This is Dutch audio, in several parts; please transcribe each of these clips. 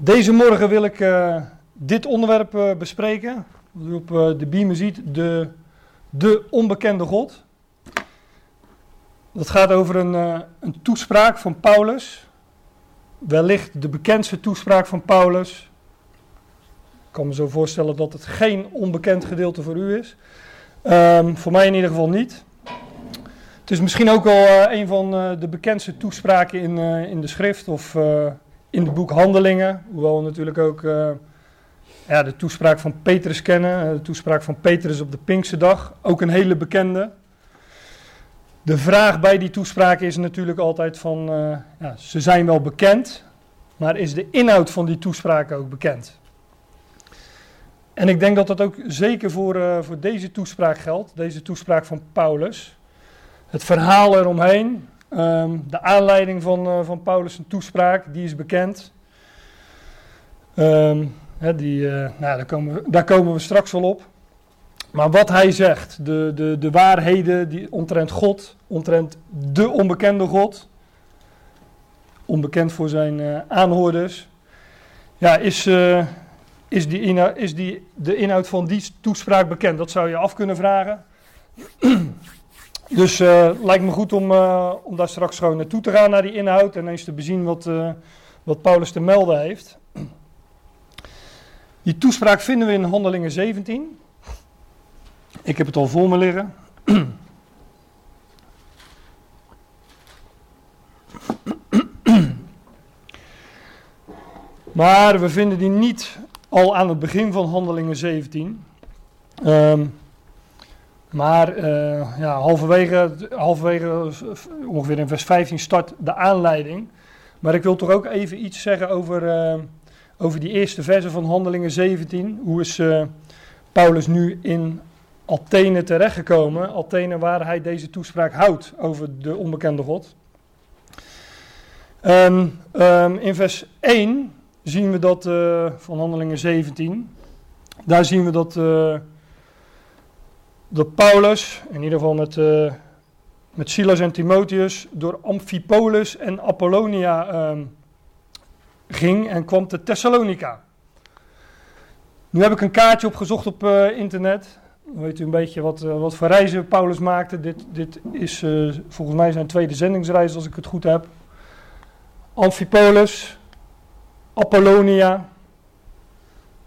Deze morgen wil ik uh, dit onderwerp uh, bespreken. Wat u op de beamer ziet, de, de onbekende God. Dat gaat over een, een toespraak van Paulus. Wellicht de bekendste toespraak van Paulus. Ik kan me zo voorstellen dat het geen onbekend gedeelte voor u is. Um, voor mij in ieder geval niet. Het is misschien ook wel een van de bekendste toespraken in, in de schrift of in het boek Handelingen. Hoewel we natuurlijk ook uh, ja, de toespraak van Petrus kennen. Eh, de toespraak van Petrus op de Pinksterdag. Ook een hele bekende. De vraag bij die toespraak is natuurlijk altijd van, uh, ja, ze zijn wel bekend, maar is de inhoud van die toespraak ook bekend? En ik denk dat dat ook zeker voor, voor deze toespraak geldt, deze toespraak van Paulus. Het verhaal eromheen, Um, de aanleiding van, uh, van Paulus' toespraak, die is bekend. Um, die, uh, nou, daar, komen we, daar komen we straks wel op. Maar wat hij zegt, de, de, de waarheden die, omtrent God, omtrent de onbekende God, onbekend voor zijn uh, aanhoorders, ja, is, is, die is die, de inhoud van die toespraak bekend? Dat zou je af kunnen vragen. Dus uh, lijkt me goed om, uh, om daar straks gewoon naartoe te gaan, naar die inhoud. En eens te bezien wat, uh, wat Paulus te melden heeft. Die toespraak vinden we in Handelingen 17. Ik heb het al voor me liggen. Maar we vinden die niet al aan het begin van Handelingen 17. Um, maar uh, ja, halverwege, halverwege, ongeveer in vers 15, start de aanleiding. Maar ik wil toch ook even iets zeggen over, uh, over die eerste versen van Handelingen 17. Hoe is uh, Paulus nu in Athene terechtgekomen? Athene waar hij deze toespraak houdt over de onbekende God. Um, um, in vers 1 zien we dat van Handelingen 17. Daar zien we dat dat Paulus, in ieder geval met, uh, met Silas en Timotheus, door Amphipolis en Apollonia um, ging en kwam te Thessalonica. Nu heb ik een kaartje opgezocht op uh, internet. Dan weet u een beetje wat, uh, wat voor reizen Paulus maakte. Dit, dit is volgens mij zijn tweede zendingsreis, als ik het goed heb. Amphipolis, Apollonia,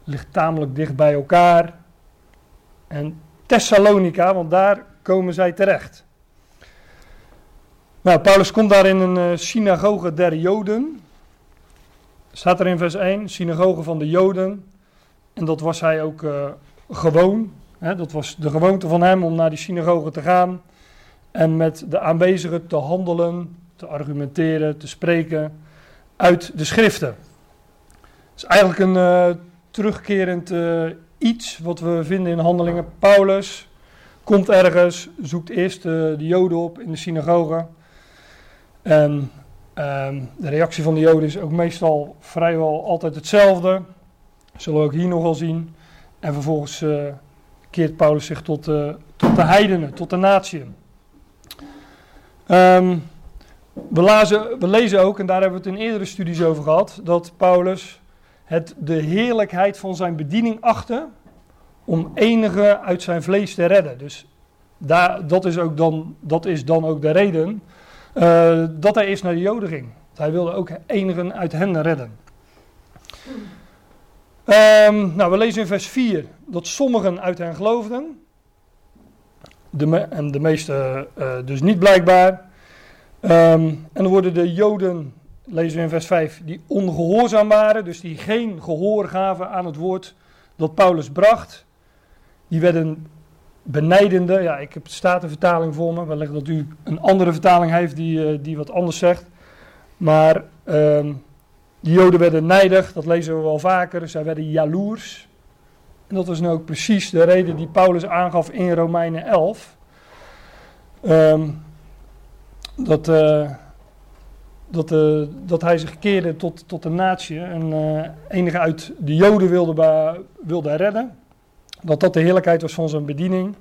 ligt tamelijk dicht bij elkaar. En Thessalonica, want daar komen zij terecht. Nou, Paulus komt daar in een uh, synagoge der Joden. Staat er in vers 1, synagoge van de Joden. En dat was hij ook uh, gewoon. Hè, dat was de gewoonte van hem om naar die synagoge te gaan. En met de aanwezigen te handelen, te argumenteren, te spreken uit de schriften. Het is eigenlijk een uh, terugkerend iets wat we vinden in handelingen. Paulus komt ergens, zoekt eerst de, de Joden op in de synagoge. En um, de reactie van de Joden is ook meestal vrijwel altijd hetzelfde. Zullen we ook hier nogal zien. En vervolgens uh, keert Paulus zich tot, uh, tot de heidenen, tot de natieën. Um, we, lazen, we lezen ook, en daar hebben we het in eerdere studies over gehad, dat Paulus het de heerlijkheid van zijn bediening achten om enige uit zijn vlees te redden. Dus daar, dat, is ook dan, dat is dan ook de reden uh, dat hij eerst naar de Joden ging. Hij wilde ook enigen uit hen redden. Um, nou, we lezen in vers 4 dat sommigen uit hen geloofden. De en de meeste uh, dus niet blijkbaar. Um, en dan worden de Joden lezen we in vers 5, die ongehoorzaam waren, dus die geen gehoor gaven aan het woord dat Paulus bracht. Die werden benijdende, ja, ik heb de Statenvertaling voor me, wellicht dat u een andere vertaling heeft die, uh, die wat anders zegt. Maar uh, die Joden werden nijdig, dat lezen we wel vaker, zij werden jaloers. En dat was nu ook precies de reden die Paulus aangaf in Romeinen 11. Um, ehm, dat, uh, dat, uh, dat hij zich keerde tot, tot de natie en uh, enige uit de Joden wilde, wilde redden. Dat dat de heerlijkheid was van zijn bediening.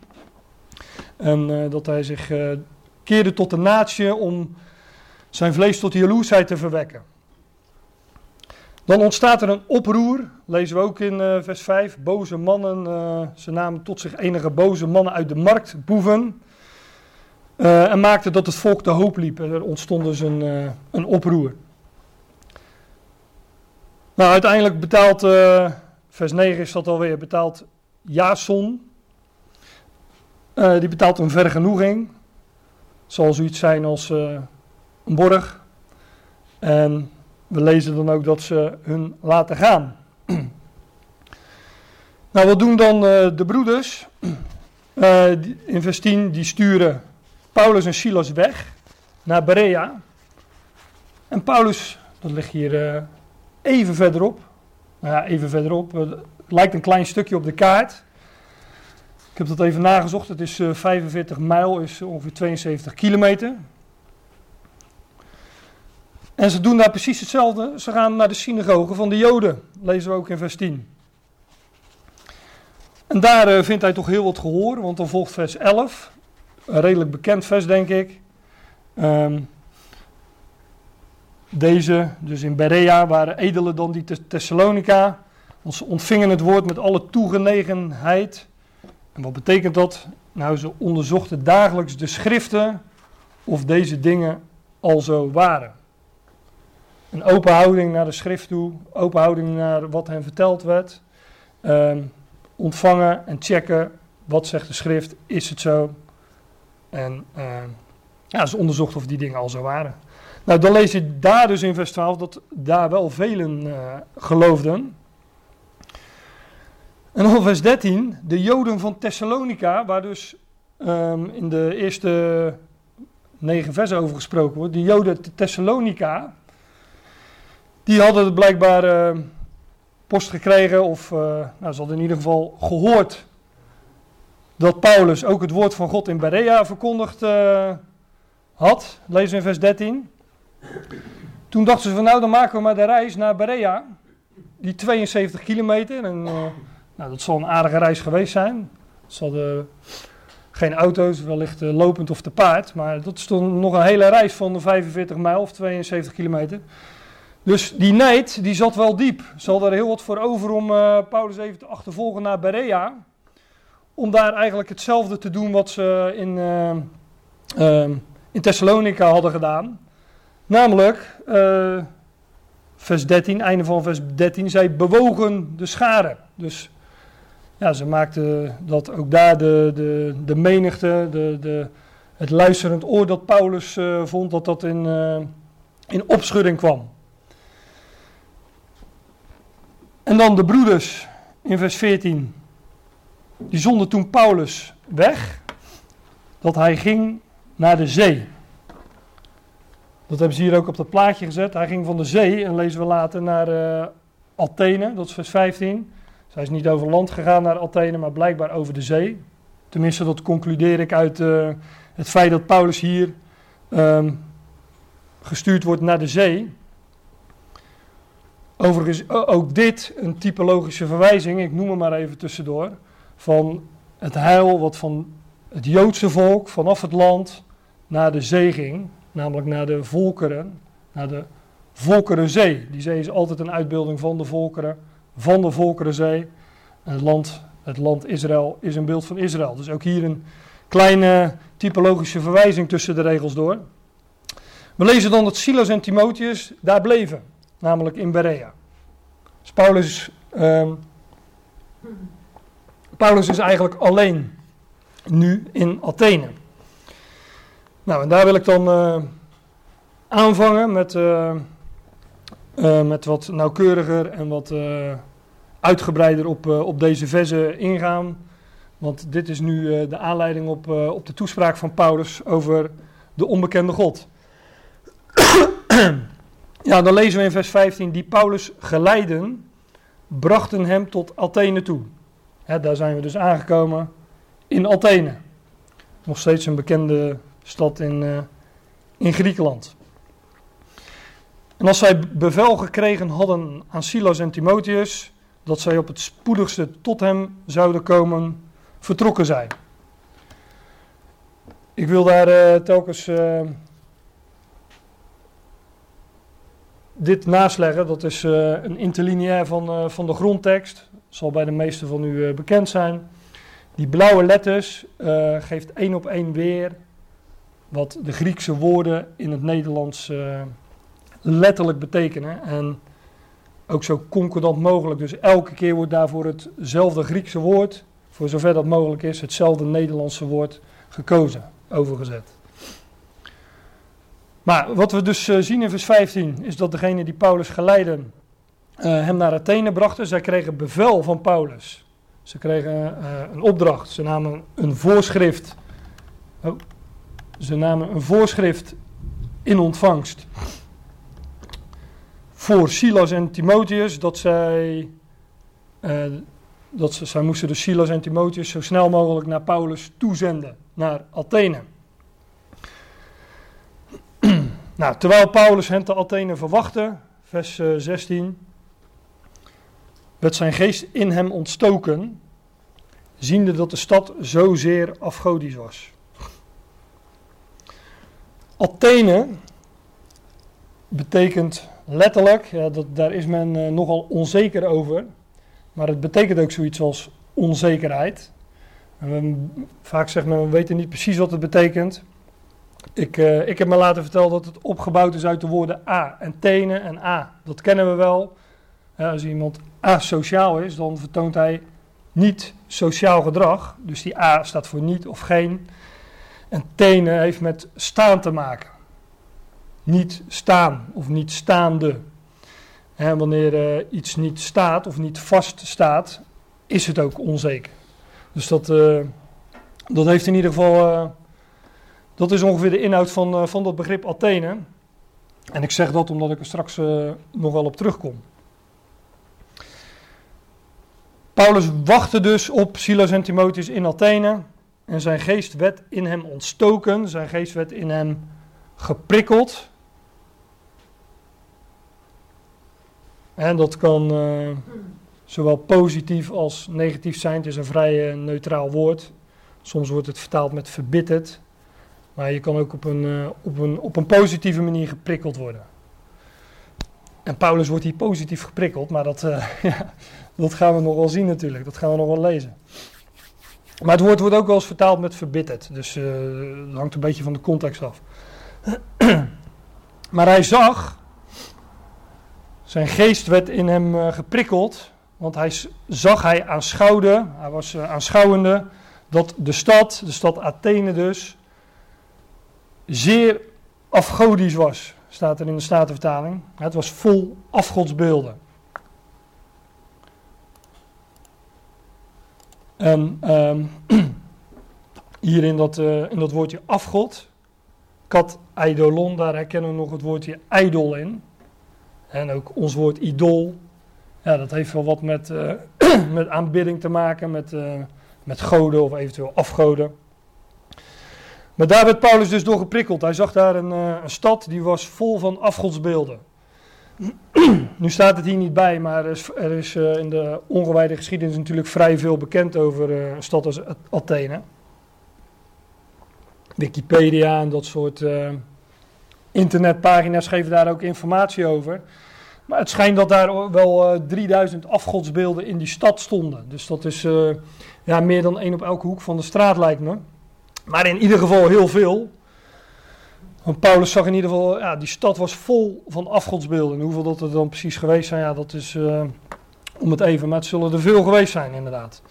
En uh, dat hij zich keerde tot de natie om zijn vlees tot jaloersheid te verwekken. Dan ontstaat er een oproer, lezen we ook in vers 5. Boze mannen, ze namen tot zich enige boze mannen uit de markt, boeven. Uh, en maakten dat het volk de hoop liep. Er ontstond dus een, een oproer. Nou, uiteindelijk betaalt, vers 9 is dat alweer, betaalt Jason. die betaalt een vergenoeging. Zal zoiets zijn als een borg. En we lezen dan ook dat ze hun laten gaan. nou, wat doen dan de broeders? In vers 10, die sturen Paulus en Silas weg naar Berea. En Paulus, dat ligt hier uh, even verderop. Nou ja, even verderop. Het lijkt een klein stukje op de kaart. Ik heb dat even nagezocht. Het is 45 mijl, is ongeveer 72 kilometer. En ze doen daar precies hetzelfde. Ze gaan naar de synagoge van de Joden. Lezen we ook in vers 10. En daar vindt hij toch heel wat gehoor, want dan volgt vers 11. Een redelijk bekend vers, denk ik. Um, deze, dus in Berea, waren edelen dan die Thessalonica. Ze ontvingen het woord met alle toegenegenheid. En wat betekent dat? Nou, ze onderzochten dagelijks de schriften of deze dingen al zo waren. Een open houding naar de schrift toe, open houding naar wat hen verteld werd. Um, ontvangen en checken, wat zegt de schrift, is het zo? En uh, ja, ze onderzocht of die dingen al zo waren. Nou, dan lees je daar dus in vers 12 dat daar wel velen uh, geloofden. En dan vers 13, de Joden van Thessalonica, waar dus um, in de eerste negen versen over gesproken wordt. De Joden Thessalonica, die hadden blijkbaar uh, post gekregen, of nou, ze hadden in ieder geval gehoord dat Paulus ook het woord van God in Berea verkondigd uh, had. We in vers 13. Toen dachten ze van nou, dan maken we maar de reis naar Berea. Die 72 kilometer. En nou, dat zal een aardige reis geweest zijn. Ze hadden geen auto's, wellicht lopend of te paard. Maar dat is nog een hele reis van 45 mijl of 72 kilometer. Dus die nijd, die zat wel diep. Ze hadden er heel wat voor over om Paulus even te achtervolgen naar Berea. Om daar eigenlijk hetzelfde te doen wat ze in, uh, uh, in Thessalonica hadden gedaan. Namelijk, vers 13, einde van vers 13, zij bewogen de scharen. Dus ja, ze maakten dat ook daar de, de, de menigte, de, de, het luisterend oor dat Paulus vond, dat dat in, in opschudding kwam. En dan de broeders in vers 14. Die zonden toen Paulus weg, dat hij ging naar de zee. Dat hebben ze hier ook op dat plaatje gezet. Hij ging van de zee, en lezen we later, naar uh, Athene, dat is vers 15. Dus hij is niet over land gegaan naar Athene, maar blijkbaar over de zee. Tenminste, dat concludeer ik uit uh, het feit dat Paulus hier um, gestuurd wordt naar de zee. Overigens ook dit een typologische verwijzing, ik noem hem maar even tussendoor, van het heil wat van het Joodse volk vanaf het land naar de zee ging, namelijk naar de volkeren, naar de Volkerenzee. Die zee is altijd een uitbeelding van de volkeren, van de Volkerenzee. En het land, het land Israël is een beeld van Israël. Dus ook hier een kleine typologische verwijzing tussen de regels door. We lezen dan dat Silas en Timotheus daar bleven namelijk in Berea. Dus Paulus, um, Paulus is eigenlijk alleen nu in Athene. Nou, en daar wil ik dan uh, aanvangen met, uh, uh, met wat nauwkeuriger en wat uitgebreider op, op deze verse ingaan. Want dit is nu de aanleiding op, op de toespraak van Paulus over de onbekende God. Ja, dan lezen we in vers 15, die Paulus geleiden, brachten hem tot Athene toe. Daar zijn we dus aangekomen in Athene. Nog steeds een bekende stad in, uh, in Griekenland. En als zij bevel gekregen hadden aan Silas en Timotheus, dat zij op het spoedigste tot hem zouden komen, vertrokken zij. Ik wil daar uh, telkens uh, dit nasleggen, dat is een interlineair van, van de grondtekst. Zal bij de meesten van u uh, bekend zijn. Die blauwe letters geeft één op één weer wat de Griekse woorden in het Nederlands letterlijk betekenen. En ook zo concordant mogelijk. Dus elke keer wordt daarvoor hetzelfde Griekse woord, voor zover dat mogelijk is, hetzelfde Nederlandse woord gekozen, overgezet. Maar wat we dus eh, zien in vers 15 is dat degene die Paulus geleiden hem naar Athene brachten. Zij kregen bevel van Paulus. Ze kregen uh, een opdracht. Ze namen een voorschrift. Oh, ze namen een voorschrift in ontvangst voor Silas en Timotheus dat zij, uh, dat ze, zij moesten dus Silas en Timotheus zo snel mogelijk naar Paulus toezenden, naar Athene. nou, terwijl Paulus hen te Athene verwachtte, vers uh, eh, 16, werd zijn geest in hem ontstoken, ziende dat de stad zozeer afgodisch was. Athene betekent letterlijk, ja, dat, daar is men uh, nogal onzeker over. Maar het betekent ook zoiets als onzekerheid. Vaak zegt men, we weten niet precies wat het betekent. Ik, uh, ik heb me laten vertellen dat het opgebouwd is uit de woorden A en tenen en A. Dat kennen we wel. Ja, als iemand asociaal is, dan vertoont hij niet sociaal gedrag. Dus die A staat voor niet of geen. En tenen heeft met staan te maken niet staan of niet staande. En wanneer uh, iets niet staat of niet vast staat, is het ook onzeker. Dus dat, uh, dat heeft in ieder geval, uh, dat is ongeveer de inhoud van, van dat begrip Athene. En ik zeg dat omdat ik er straks nog wel op terugkom. Paulus wachtte dus op Silas en Timotheus in Athene. En zijn geest werd in hem ontstoken, zijn geest werd in hem geprikkeld. En dat kan uh, zowel positief als negatief zijn. Het is een vrij uh, neutraal woord. Soms wordt het vertaald met verbitterd. Maar je kan ook op een, uh, op een, op een positieve manier geprikkeld worden. En Paulus wordt hier positief geprikkeld, maar dat, ja, dat gaan we nog wel zien natuurlijk. Dat gaan we nog wel lezen. Maar het woord wordt ook wel eens vertaald met verbitterd. Dus dat hangt een beetje van de context af. maar hij zag zijn geest werd in hem uh, geprikkeld, want hij zag, hij aanschouwde, hij was uh, aanschouwende, dat de stad, de stad Athene dus, zeer afgodisch was, staat er in de Statenvertaling. Het was vol afgodsbeelden. En um, hier in dat, uh, in dat woordje afgod, kat eidolon, daar herkennen we nog het woordje ijdol in. En ook ons woord idool, ja, dat heeft wel wat met, uh, met aanbidding te maken, met, uh, met goden of eventueel afgoden. Maar daar werd Paulus dus door geprikkeld. Hij zag daar een, een stad die was vol van afgodsbeelden. Nu staat het hier niet bij, maar er is, is in de ongewijde geschiedenis natuurlijk vrij veel bekend over een stad als Athene. Wikipedia en dat soort internetpagina's geven daar ook informatie over. Maar het schijnt dat daar wel uh, eh, 3000 afgodsbeelden in die stad stonden. Dus dat is uh, ja, meer dan één op elke hoek van de straat, lijkt me. Maar in ieder geval heel veel. Want Paulus zag in ieder geval, ja, die stad was vol van afgodsbeelden. En hoeveel dat er dan precies geweest zijn, ja, dat is uh, om het even. Maar het zullen er veel geweest zijn, inderdaad.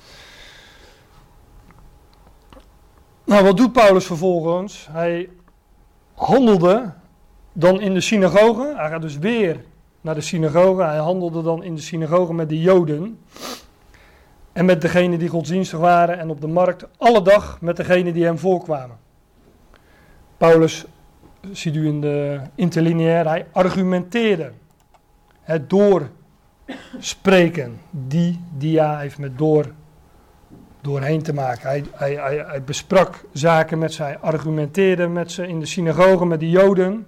Nou, wat doet Paulus vervolgens? Hij handelde dan in de synagoge. Hij gaat dus weer naar de synagoge. Hij handelde dan in de synagoge met de Joden. En met degenen die godsdienstig waren. En op de markt alle dag met degenen die hem voorkwamen. Paulus, ziet u in de interlineair, hij argumenteerde. Het doorspreken. Die dia heeft met door doorheen te maken. Hij, hij, hij, besprak zaken met ze, hij argumenteerde met ze in de synagoge met de Joden.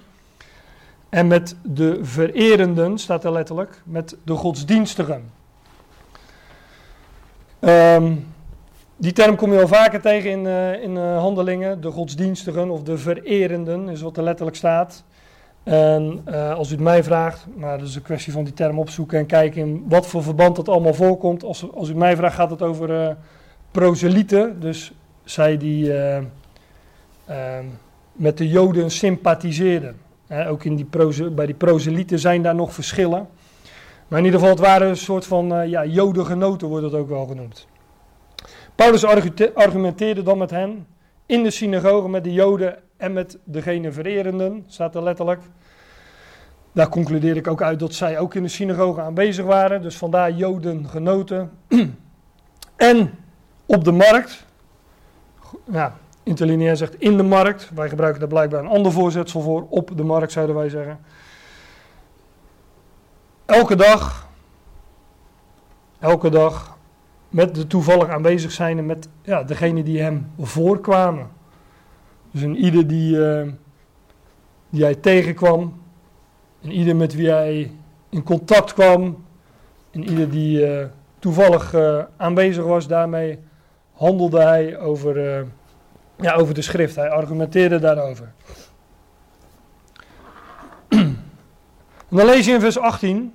En met de vererenden, staat er letterlijk, met de godsdienstigen. Um, die term kom je al vaker tegen in, uh, in uh, handelingen. De godsdienstigen of de vererenden is wat er letterlijk staat. En uh, als u het mij vraagt, maar dat is een kwestie van die term opzoeken en kijken in wat voor verband dat allemaal voorkomt. Als, als u het mij vraagt, gaat het over proselieten. Dus zij die uh, met de Joden sympathiseerden. ook in die bij die proselieten zijn daar nog verschillen. Maar in ieder geval, het waren een soort van ja, Jodengenoten, wordt dat ook wel genoemd. Paulus argumenteerde dan met hen in de synagoge met de Joden en met degene vererenden, staat er letterlijk. Daar concludeer ik ook uit dat zij ook in de synagoge aanwezig waren, dus vandaar Joden genoten. en op de markt, ja, interlineair zegt in de markt, wij gebruiken daar blijkbaar een ander voorzetsel voor, op de markt zouden wij zeggen. Elke dag, elke dag met de toevallig aanwezig zijn en met ja, degene die hem voorkwamen. Dus een ieder die, uh, die hij tegenkwam, en ieder met wie hij in contact kwam, en ieder die uh, toevallig uh, aanwezig was, daarmee handelde hij over, ja, over de schrift. Hij argumenteerde daarover. En dan lees je in vers 18.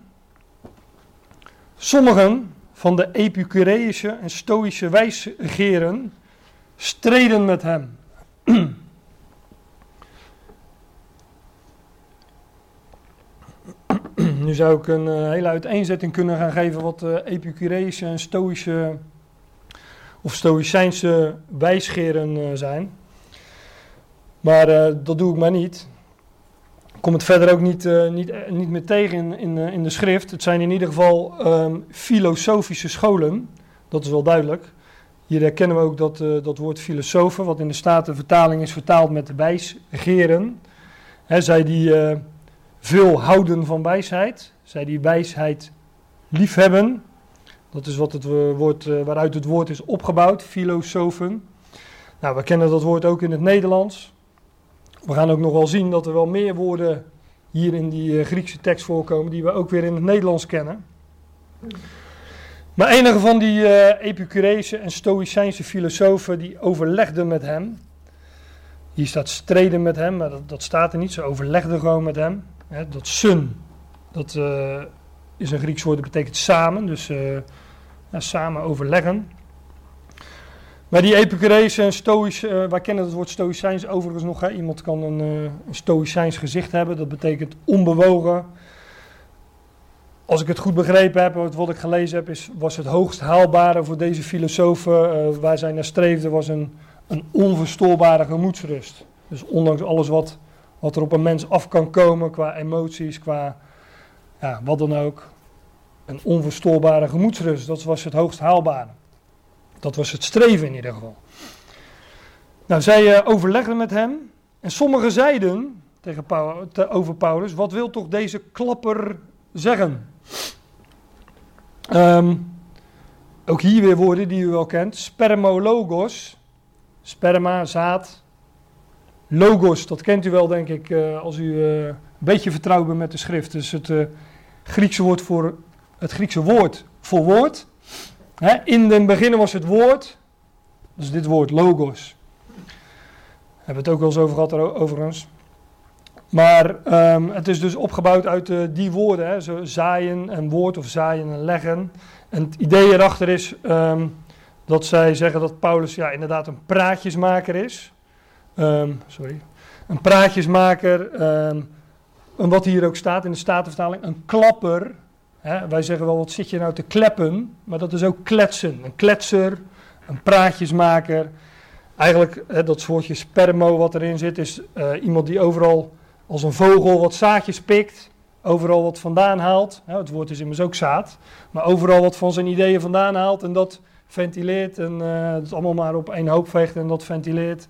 Sommigen van de Epicureïsche en Stoïsche wijsgeren streden met hem. nu zou ik een uh, hele uiteenzetting kunnen gaan geven wat uh, Epicureïsche en Stoïsche of Stoïcijnse wijsgeren uh, zijn. Maar dat doe ik maar niet kom het verder ook niet, uh, niet, eh, niet meer tegen in, in, uh, in, de schrift. Het zijn in ieder geval um, filosofische scholen. Dat is wel duidelijk. Hier herkennen we ook dat, dat woord filosofen, wat in de Statenvertaling is vertaald met wijsgeren. Hè, zij die veel houden van wijsheid. Zij die wijsheid liefhebben. Dat is wat het woord, waaruit het woord is opgebouwd, filosofen. Nou, we kennen dat woord ook in het Nederlands. We gaan ook nog wel zien dat er wel meer woorden hier in die uh, Griekse tekst voorkomen die we ook weer in het Nederlands kennen. Maar enige van die uh, Epicureese en Stoïcijnse filosofen die overlegden met hem. Hier staat streden met hem, maar dat, dat staat er niet. Ze overlegden gewoon met hem. Dat sun, dat uh, is een Grieks woord, dat betekent samen. Dus samen overleggen. Maar die Epicurees en Stoïs, uh, wij kennen het woord Stoïcijns overigens nog. Hè. Iemand kan een, uh, een Stoïcijns gezicht hebben, dat betekent onbewogen. Als ik het goed begrepen heb, wat ik gelezen heb, is, was het hoogst haalbare voor deze filosofen waar zij naar streefden, was een, een onverstoorbare gemoedsrust. Dus ondanks alles wat, wat er op een mens af kan komen qua emoties, qua ja, wat dan ook, een onverstoorbare gemoedsrust, dat was het hoogst haalbare. Dat was het streven in ieder geval. Nou, zij uh, overlegden met hem. En sommigen zeiden tegen te, over Paulus: Wat wil toch deze klapper zeggen? Um, ook hier weer woorden die u wel kent: spermologos. Sperma, zaad. Logos, dat kent u wel, denk ik, uh, als u uh, een beetje vertrouwd bent met de schrift. Dus het Griekse woord voor het Griekse woord voor woord in het begin was het woord, dus dit woord logos. Daar hebben we het ook wel eens over gehad overigens. Maar um, het is dus opgebouwd uit uh, die woorden, hè, zo zaaien en woord of zaaien en leggen. En het idee erachter is um, dat zij zeggen dat Paulus ja, inderdaad een praatjesmaker is. Um, sorry. Een praatjesmaker, en wat hier ook staat in de Statenvertaling, een klapper wij zeggen wel, wat zit je nou te kleppen? Maar dat is ook kletsen. Een kletser, een praatjesmaker. Eigenlijk, dat woordje spermo wat erin zit, is uh, iemand die overal als een vogel wat zaadjes pikt. Overal wat vandaan haalt. het woord is immers ook zaad. Maar overal wat van zijn ideeën vandaan haalt en dat ventileert. En uh, het allemaal maar op één hoop veegt en dat ventileert.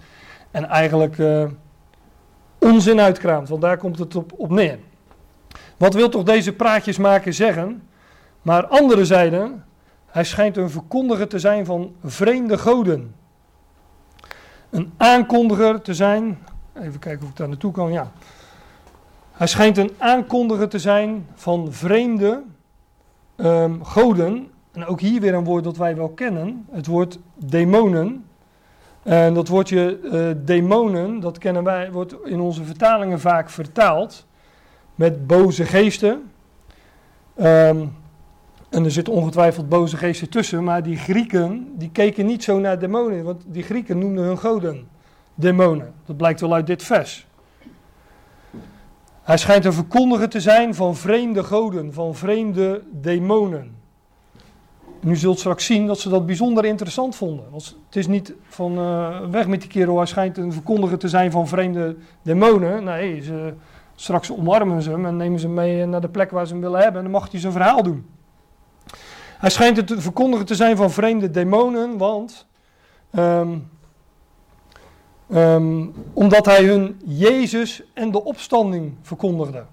En eigenlijk uh, onzin uitkraamt, want daar komt het op, op neer. Wat wil toch deze praatjesmaker zeggen? Maar anderen zeiden, hij schijnt een verkondiger te zijn van vreemde goden. Een aankondiger te zijn, even kijken of ik daar naartoe kan, ja. Hij schijnt een aankondiger te zijn van vreemde um, goden. En ook hier weer een woord dat wij wel kennen, het woord demonen. En dat woordje uh, demonen, dat kennen wij, wordt in onze vertalingen vaak vertaald met boze geesten. Ehm, en er zitten ongetwijfeld boze geesten tussen, maar die Grieken die keken niet zo naar demonen, want die Grieken noemden hun goden demonen. Dat blijkt wel uit dit vers. Hij schijnt een verkondiger te zijn van vreemde goden, van vreemde demonen. Nu zult straks zien dat ze dat bijzonder interessant vonden. Want het is niet van uh, weg met die kerel, hij schijnt een verkondiger te zijn van vreemde demonen. Nee, ze, straks omarmen ze hem en nemen ze hem mee naar de plek waar ze hem willen hebben en dan mag hij zijn verhaal doen. Hij schijnt het verkondiger te zijn van vreemde demonen, want um, um, omdat hij hun Jezus en de opstanding verkondigde.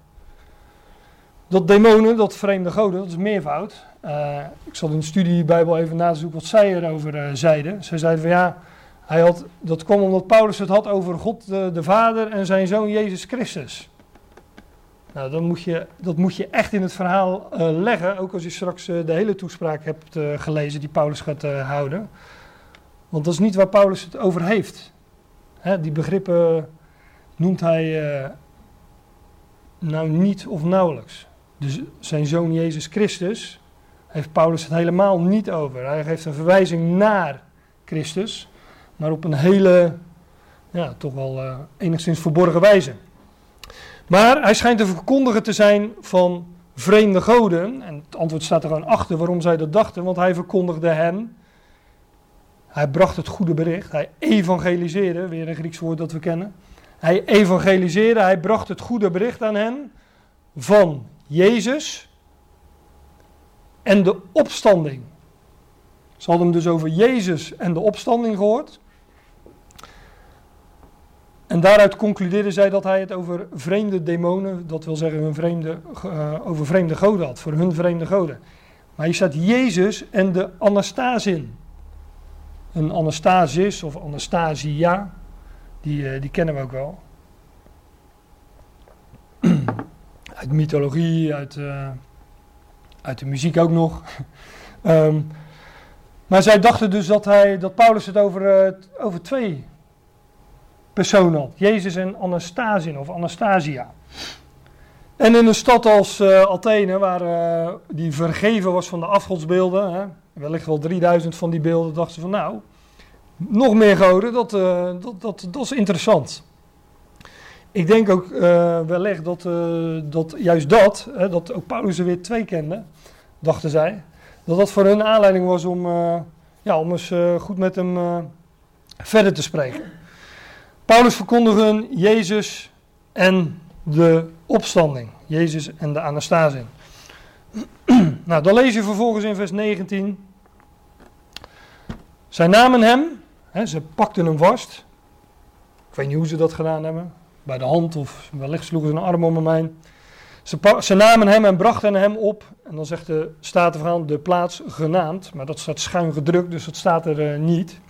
Dat demonen, dat vreemde goden, dat is meervoud. Uh, ik zal in de studie Bijbel even nazoeken wat zij erover uh, zeiden. Zij zeiden van ja, hij had, dat kwam omdat Paulus het had over God de Vader en zijn zoon Jezus Christus. Nou, dan moet je, dat moet je echt in het verhaal uh, leggen, ook als je straks de hele toespraak hebt gelezen die Paulus gaat houden. Want dat is niet waar Paulus het over heeft. Hè, die begrippen noemt hij nou niet of nauwelijks. Dus zijn zoon Jezus Christus heeft Paulus het helemaal niet over. Hij geeft een verwijzing naar Christus, maar op een hele, ja, toch wel enigszins verborgen wijze. Maar hij schijnt een verkondiger te zijn van vreemde goden. En het antwoord staat er gewoon achter waarom zij dat dachten, want hij verkondigde hen. Hij bracht het goede bericht, hij evangeliseerde, weer een Grieks woord dat we kennen. Hij evangeliseerde, hij bracht het goede bericht aan hen van Jezus en de opstanding. Ze hadden hem dus over Jezus en de opstanding gehoord. En daaruit concludeerden zij dat hij het over vreemde demonen, dat wil zeggen hun vreemde, uh, over vreemde goden had, voor hun vreemde goden. Maar hier staat Jezus en de Anastasin. Een Anastasis of Anastasia, die, uh, die kennen we ook wel. uit mythologie, uit, uh, uit de muziek ook nog. um, maar zij dachten dus dat, hij, dat Paulus het over, over twee personen had. Jezus en Anastasia of Anastasia. En in een stad als uh, Athene, waar uh, die vergeven was van de afgodsbeelden, hè, wellicht wel 3000 van die beelden, dachten ze van nou, nog meer goden, dat, uh, dat, dat, dat is interessant. Ik denk ook wellicht dat, dat juist dat, dat ook Paulus er weer twee kende, dachten zij, dat dat voor hun aanleiding was om, ja, om eens goed met hem verder te spreken. Paulus verkondigde Jezus en de opstanding. Jezus en de Anastasie. nou, dan lees je vervolgens in vers 19. Zij namen hem, hè, ze pakten hem vast. Ik weet niet hoe ze dat gedaan hebben bij de hand of wellicht sloegen ze een arm om hem heen. Ze, namen hem en brachten hem op. En dan zegt de Statenverhaal de plaats genaamd. Maar dat staat schuin gedrukt, dus dat staat er uh, niet.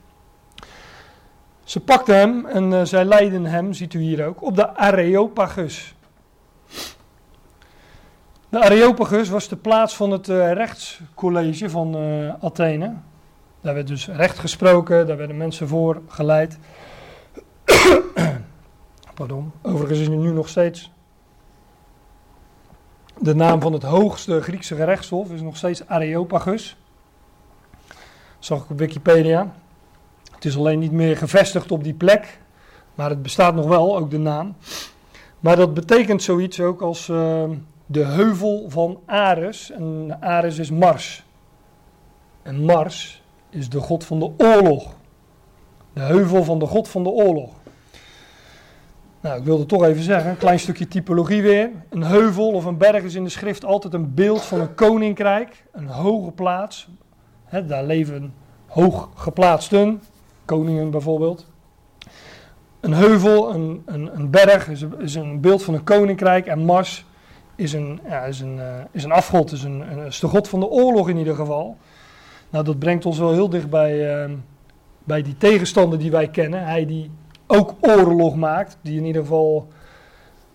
Ze pakten hem en uh, zij leidden hem, ziet u hier ook, op de Areopagus. De Areopagus was de plaats van het uh, rechtscollege van Athene. Daar werd dus recht gesproken, daar werden mensen voor geleid. Pardon. Overigens is nu nog steeds de naam van het hoogste Griekse gerechtshof is nog steeds Areopagus. zag ik op Wikipedia. Het is alleen niet meer gevestigd op die plek, maar het bestaat nog wel, ook de naam. Maar dat betekent zoiets ook als uh, de heuvel van Ares. En Ares is Mars. En Mars is de god van de oorlog. De heuvel van de god van de oorlog. Nou, ik wilde toch even zeggen, een klein stukje typologie weer. Een heuvel of een berg is in de schrift altijd een beeld van een koninkrijk, een hoge plaats. daar leven hoog geplaatsten, koningen bijvoorbeeld. Een heuvel, een, een, een berg is een, is een, beeld van een koninkrijk en Mars is een, ja, is een, uh, is een afgod, is, een, is de god van de oorlog in ieder geval. Nou, dat brengt ons wel heel dicht bij, uh, bij die tegenstander die wij kennen. Hij die ook oorlog maakt, die in ieder geval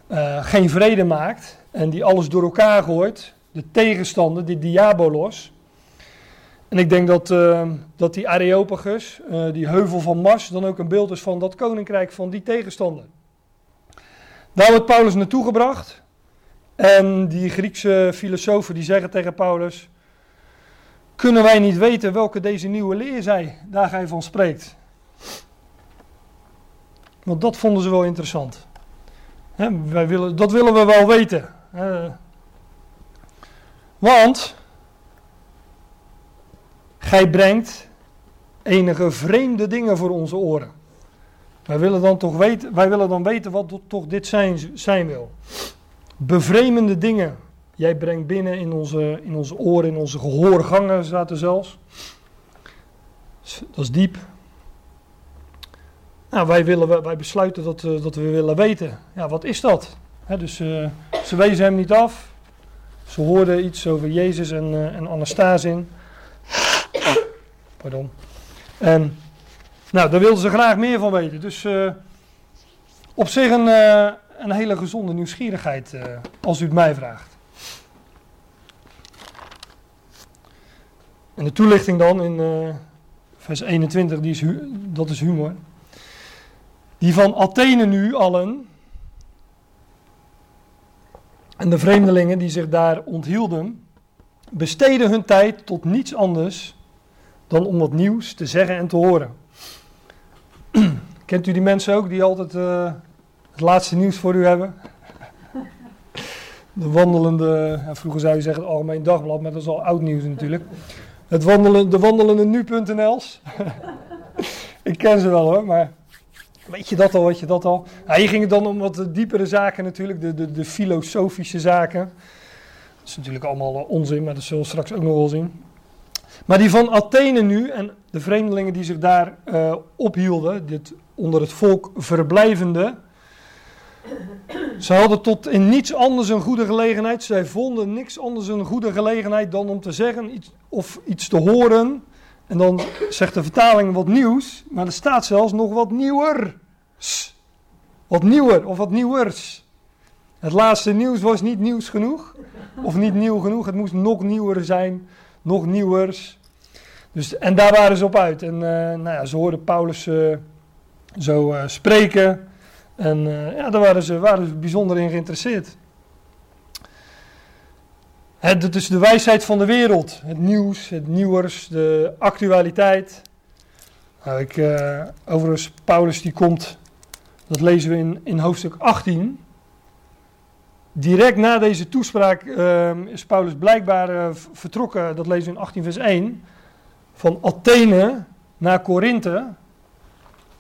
uh, geen vrede maakt en die alles door elkaar gooit, de tegenstander, die diabolos. En ik denk dat, uh, dat die Areopagus, uh, die heuvel van Mars, dan ook een beeld is van dat koninkrijk van die tegenstander. Daar wordt Paulus naartoe gebracht. En die Griekse filosofen die zeggen tegen Paulus: Kunnen wij niet weten welke deze nieuwe leer zij, daar van spreekt? Want dat vonden ze wel interessant. wij willen, dat willen we wel weten. want gij brengt enige vreemde dingen voor onze oren. Wij willen dan toch weten, wij willen dan weten wat toch dit zijn, zijn wil. Bevreemende dingen. Jij brengt binnen in onze, in onze oren, in onze gehoorgangen, er zelfs. Dat is diep. Nou, wij, willen, wij besluiten dat, uh, dat we willen weten. Ja, wat is dat? dus uh, ze wezen hem niet af. Ze hoorden iets over Jezus en, uh, en Anastasin. Pardon. En nou, daar wilden ze graag meer van weten. Dus op zich een, een hele gezonde nieuwsgierigheid, als u het mij vraagt. En de toelichting dan in vers 21, die is dat is humor. Die van Athene nu allen. En de vreemdelingen die zich daar onthielden, besteden hun tijd tot niets anders dan om wat nieuws te zeggen en te horen. Kent u die mensen ook die altijd uh, het laatste nieuws voor u hebben? De wandelende, ja, vroeger zou je zeggen het Algemeen Dagblad, maar dat is al oud nieuws natuurlijk. Het wandelen, de wandelende nu.nl's. Ik ken ze wel hoor, maar Weet je dat al, weet je dat al? Nou, hier ging het dan om wat diepere zaken natuurlijk, de, de, de filosofische zaken. Dat is natuurlijk allemaal onzin, maar dat zullen we straks ook nog wel zien. Maar die van Athene nu en de vreemdelingen die zich daar uh, ophielden, dit onder het volk verblijvende. Ze hadden tot in niets anders een goede gelegenheid. Zij vonden niks anders een goede gelegenheid dan om te zeggen iets, of iets te horen en dan zegt de vertaling wat nieuws, maar er staat zelfs nog wat nieuwer. Wat nieuwer of wat nieuwers. Het laatste nieuws was niet nieuws genoeg. Of niet nieuw genoeg. Het moest nog nieuwer zijn. Nog nieuwers. Dus, en daar waren ze op uit. En uh, nou ja, ze hoorden Paulus uh, zo uh, spreken. En ja, daar waren ze, waren bijzonder in geïnteresseerd. Het, is de wijsheid van de wereld. Het nieuws, het nieuwers, de actualiteit. Nou, ik, overigens, Paulus die komt, dat lezen we in, in hoofdstuk 18. Direct na deze toespraak uh, is Paulus blijkbaar vertrokken, dat lezen we in 18 vers 1, van Athene naar Korinthe.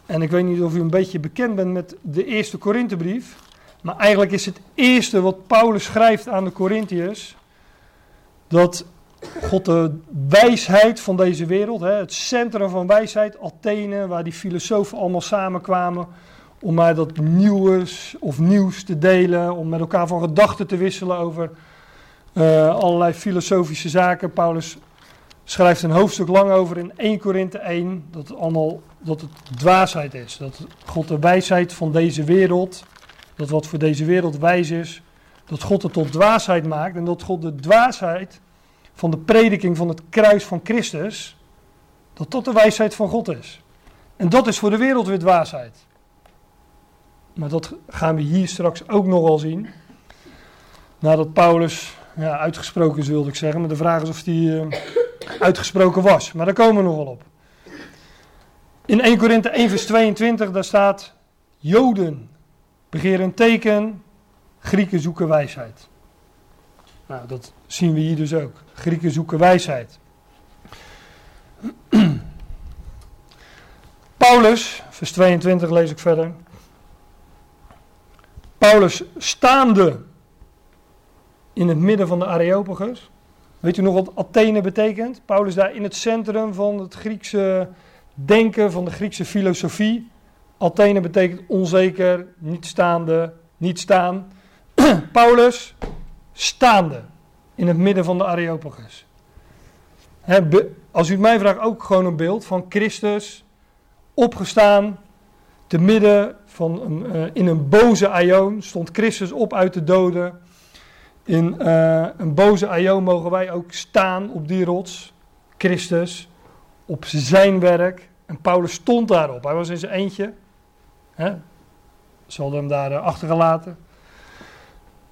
En ik weet niet of u een beetje bekend bent met de eerste Korinthebrief. Maar eigenlijk is het eerste wat Paulus schrijft aan de Corinthiërs dat God de wijsheid van deze wereld, hè, het centrum van wijsheid, Athene, waar die filosofen allemaal samenkwamen om maar dat nieuws of nieuws te delen, om met elkaar van gedachten te wisselen over uh, allerlei filosofische zaken. Paulus schrijft een hoofdstuk lang over in 1 Korinthe 1 dat het allemaal dat het dwaasheid is, dat God de wijsheid van deze wereld, dat wat voor deze wereld wijs is, dat God het tot dwaasheid maakt en dat God de dwaasheid van de prediking van het kruis van Christus, dat dat de wijsheid van God is. En dat is voor de wereld weer dwaasheid. Maar dat gaan we hier straks ook nog wel zien. Nadat Paulus ja, uitgesproken is, wilde ik zeggen. Maar de vraag is of hij uh, uitgesproken was. Maar daar komen we nog wel op. In 1 Korinthe 1 vers 22, daar staat... Joden begeren een teken, Grieken zoeken wijsheid. Nou, dat zien we hier dus ook. Grieken zoeken wijsheid. Paulus, vers 22 lees ik verder. Paulus staande in het midden van de Areopagus. Weet u nog wat Athene betekent? Paulus daar in het centrum van het Griekse denken, van de Griekse filosofie. Athene betekent onzeker, niet staande, niet staan. Paulus staande in het midden van de Areopagus. als u het mij vraagt, ook gewoon een beeld van Christus opgestaan, te midden van een, uh, in een boze aion stond Christus op uit de doden. In uh, een boze aion mogen wij ook staan op die rots, Christus, op zijn werk. En Paulus stond daarop. Hij was in zijn eentje. Hè? Ze hadden hem daar uh, achtergelaten.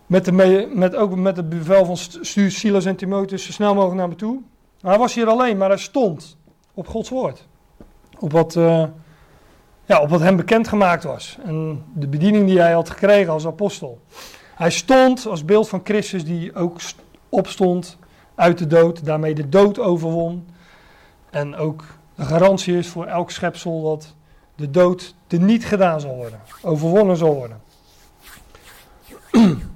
met, de me, met, ook met het bevel van stuur Silas en Timotheus zo snel mogelijk naar me toe. Hij was hier alleen, maar hij stond op Gods woord. Op wat, uh, ja, op wat hem bekendgemaakt was. En de bediening die hij had gekregen als apostel. Hij stond als beeld van Christus die ook opstond uit de dood. Daarmee de dood overwon. En ook de garantie is voor elk schepsel dat de dood te niet gedaan zal worden. Overwonnen zal worden.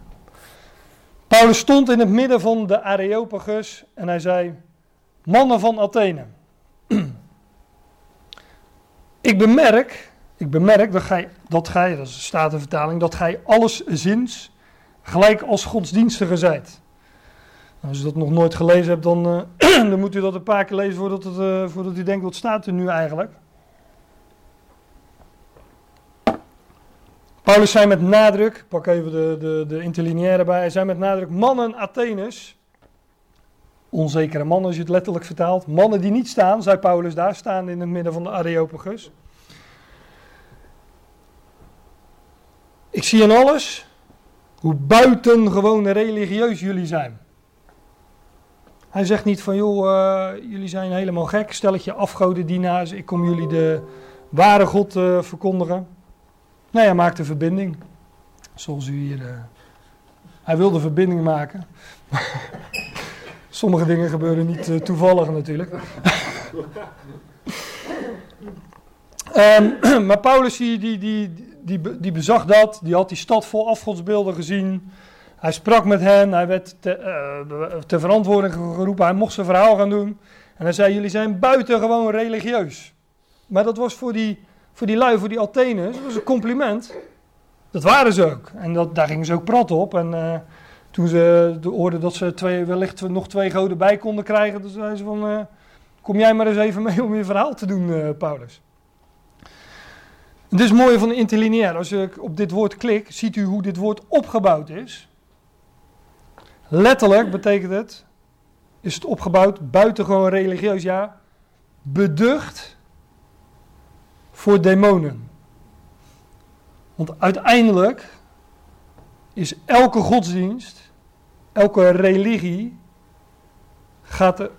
Paulus stond in het midden van de Areopagus en hij zei: Mannen van Athene. ik bemerk, ik bemerk dat gij, dat gij, dat is de vertaling, dat gij alleszins gelijk als godsdienstige zijt. Als u dat nog nooit gelezen hebt, dan, uh, dan moet u dat een paar keer lezen voordat, het, uh, voordat u denkt, wat staat er nu eigenlijk? Paulus zei met nadruk, pak even de, de, de interlineaire bij, hij zei met nadruk, mannen Athenus, onzekere mannen als je het letterlijk vertaalt, mannen die niet staan, zei Paulus daar, staan in het midden van de Areopagus. Ik zie in alles hoe buitengewoon religieus jullie zijn. Hij zegt niet van, joh, uh, jullie zijn helemaal gek, stelletje afgodendienaars, ik kom jullie de ware God uh, verkondigen. Nee, hij maakt een verbinding. Zoals u hier. Uh, hij wilde verbinding maken. Sommige dingen gebeuren niet toevallig natuurlijk. um, maar Paulus die, die, die, die, die bezag dat. Die had die stad vol afgodsbeelden gezien. Hij sprak met hen. Hij werd te, uh, ter verantwoording geroepen. Hij mocht zijn verhaal gaan doen. En hij zei: Jullie zijn buitengewoon religieus. Maar dat was voor die voor die lui, voor die Atheners, dat was een compliment. Dat waren ze ook. En dat, daar gingen ze ook prat op. En uh, toen ze hoorden dat ze twee, wellicht nog twee goden bij konden krijgen, dan zeiden ze van, uh, kom jij maar eens even mee om je verhaal te doen, Paulus. Dit is het mooie van interlineair. Als je op dit woord klikt, ziet u hoe dit woord opgebouwd is. Letterlijk betekent het, is het opgebouwd buitengewoon religieus, ja, beducht voor demonen. Want uiteindelijk is elke godsdienst, elke religie, gaat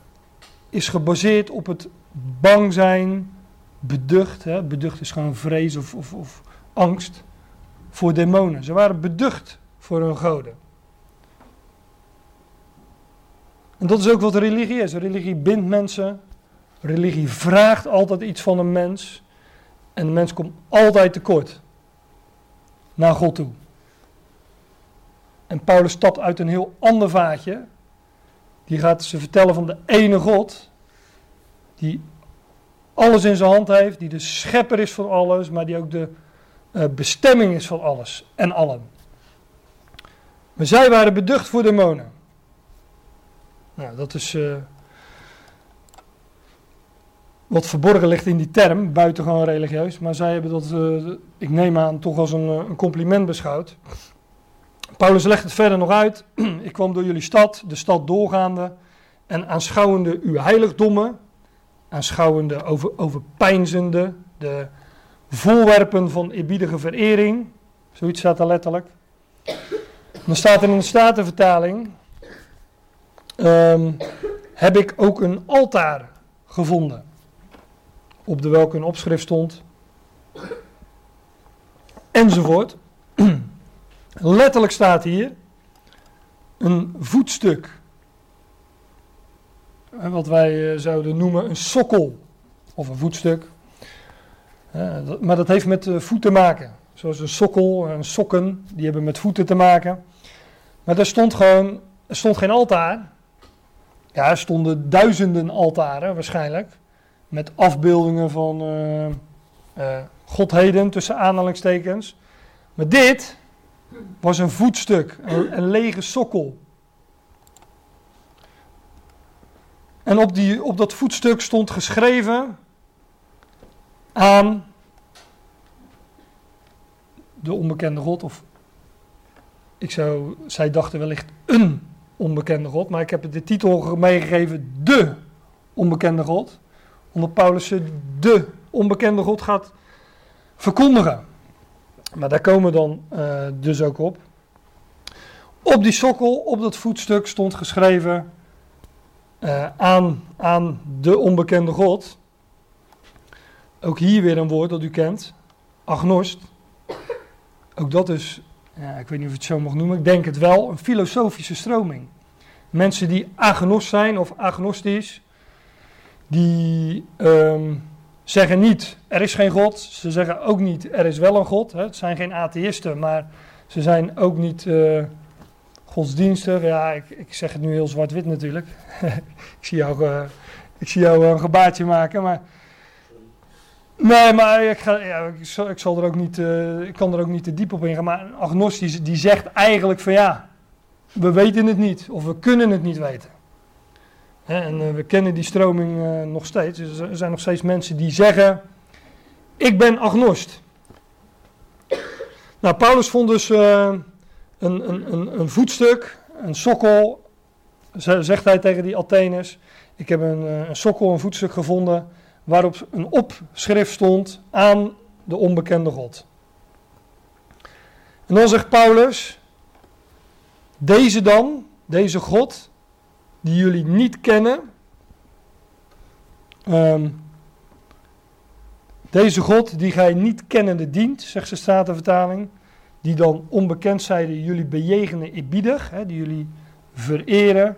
is gebaseerd op het bang zijn, beducht. Hè? Beducht is gewoon vrees of, of, of angst voor demonen. Ze waren beducht voor hun goden. En dat is ook wat religie is. Religie bindt mensen. Religie vraagt altijd iets van een mens. En de mens komt altijd tekort naar God toe. En Paulus stapt uit een heel ander vaatje. Die gaat ze vertellen van de ene God. Die alles in zijn hand heeft. Die de schepper is van alles. Maar die ook de uh, bestemming is van alles en allen. Maar zij waren beducht voor demonen. Nou, dat is. Uh, wat verborgen ligt in die term, buitengewoon religieus. Maar zij hebben dat, uh, ik neem aan, toch als een, een, compliment beschouwd. Paulus legt het verder nog uit. ik kwam door jullie stad, de stad doorgaande, en aanschouwende uw heiligdommen, aanschouwende, over, overpijnzende, de voorwerpen van eerbiedige verering. Zoiets staat er letterlijk. Dan staat er in de Statenvertaling, um, heb ik ook een altaar gevonden op de welke een opschrift stond. Enzovoort. Letterlijk staat hier een voetstuk. Wat wij eh, zouden noemen een sokkel of een voetstuk. Maar dat heeft met voet te maken. Zoals een sokkel, en sokken, die hebben met voeten te maken. Maar er stond gewoon, er stond geen altaar. Ja, er stonden duizenden altaren waarschijnlijk met afbeeldingen van uh, godheden tussen aanhalingstekens. Maar dit was een voetstuk, een lege sokkel. En op, die, op dat voetstuk stond geschreven aan de onbekende God. Of ik zou, zij dachten wellicht een onbekende God, maar ik heb de titel meegegeven: De onbekende God omdat Paulus de onbekende God gaat verkondigen. Maar daar komen we dan uh, dus ook op. Op die sokkel, op dat voetstuk stond geschreven uh, aan, aan de onbekende God. Ook hier weer een woord dat u kent, agnost. Ook dat is, ja, ik weet niet of ik het zo mag noemen, ik denk het wel, een filosofische stroming. Mensen die agnost zijn of agnostisch, die um, zeggen niet er is geen God. Ze zeggen ook niet er is wel een God. Hè. Het zijn geen atheïsten, maar ze zijn ook niet uh, godsdienstig. Ja, ik, ik, zeg het nu heel zwart-wit natuurlijk. ik, zie jou, uh, ik zie jou een gebaartje maken, maar... Nee, maar ik, ga, ja, ik, zal, er ook niet, uh, ik kan er ook niet te diep op ingaan. Maar een agnostisch die zegt eigenlijk van ja, we weten het niet of we kunnen het niet weten. en uh, we kennen die stroming nog steeds. Dus er zijn nog steeds mensen die zeggen, ik ben agnost. Nou, Paulus vond dus een, een, een, een, voetstuk, een sokkel, zegt hij tegen die Atheners. Ik heb een, een sokkel, een voetstuk gevonden waarop een opschrift stond aan de onbekende God. En dan zegt Paulus, deze dan, deze God, die jullie niet kennen, um, deze God die gij niet kennende dient, zegt de Statenvertaling, die dan onbekend zijde jullie bejegenen eerbiedig, die jullie vereren.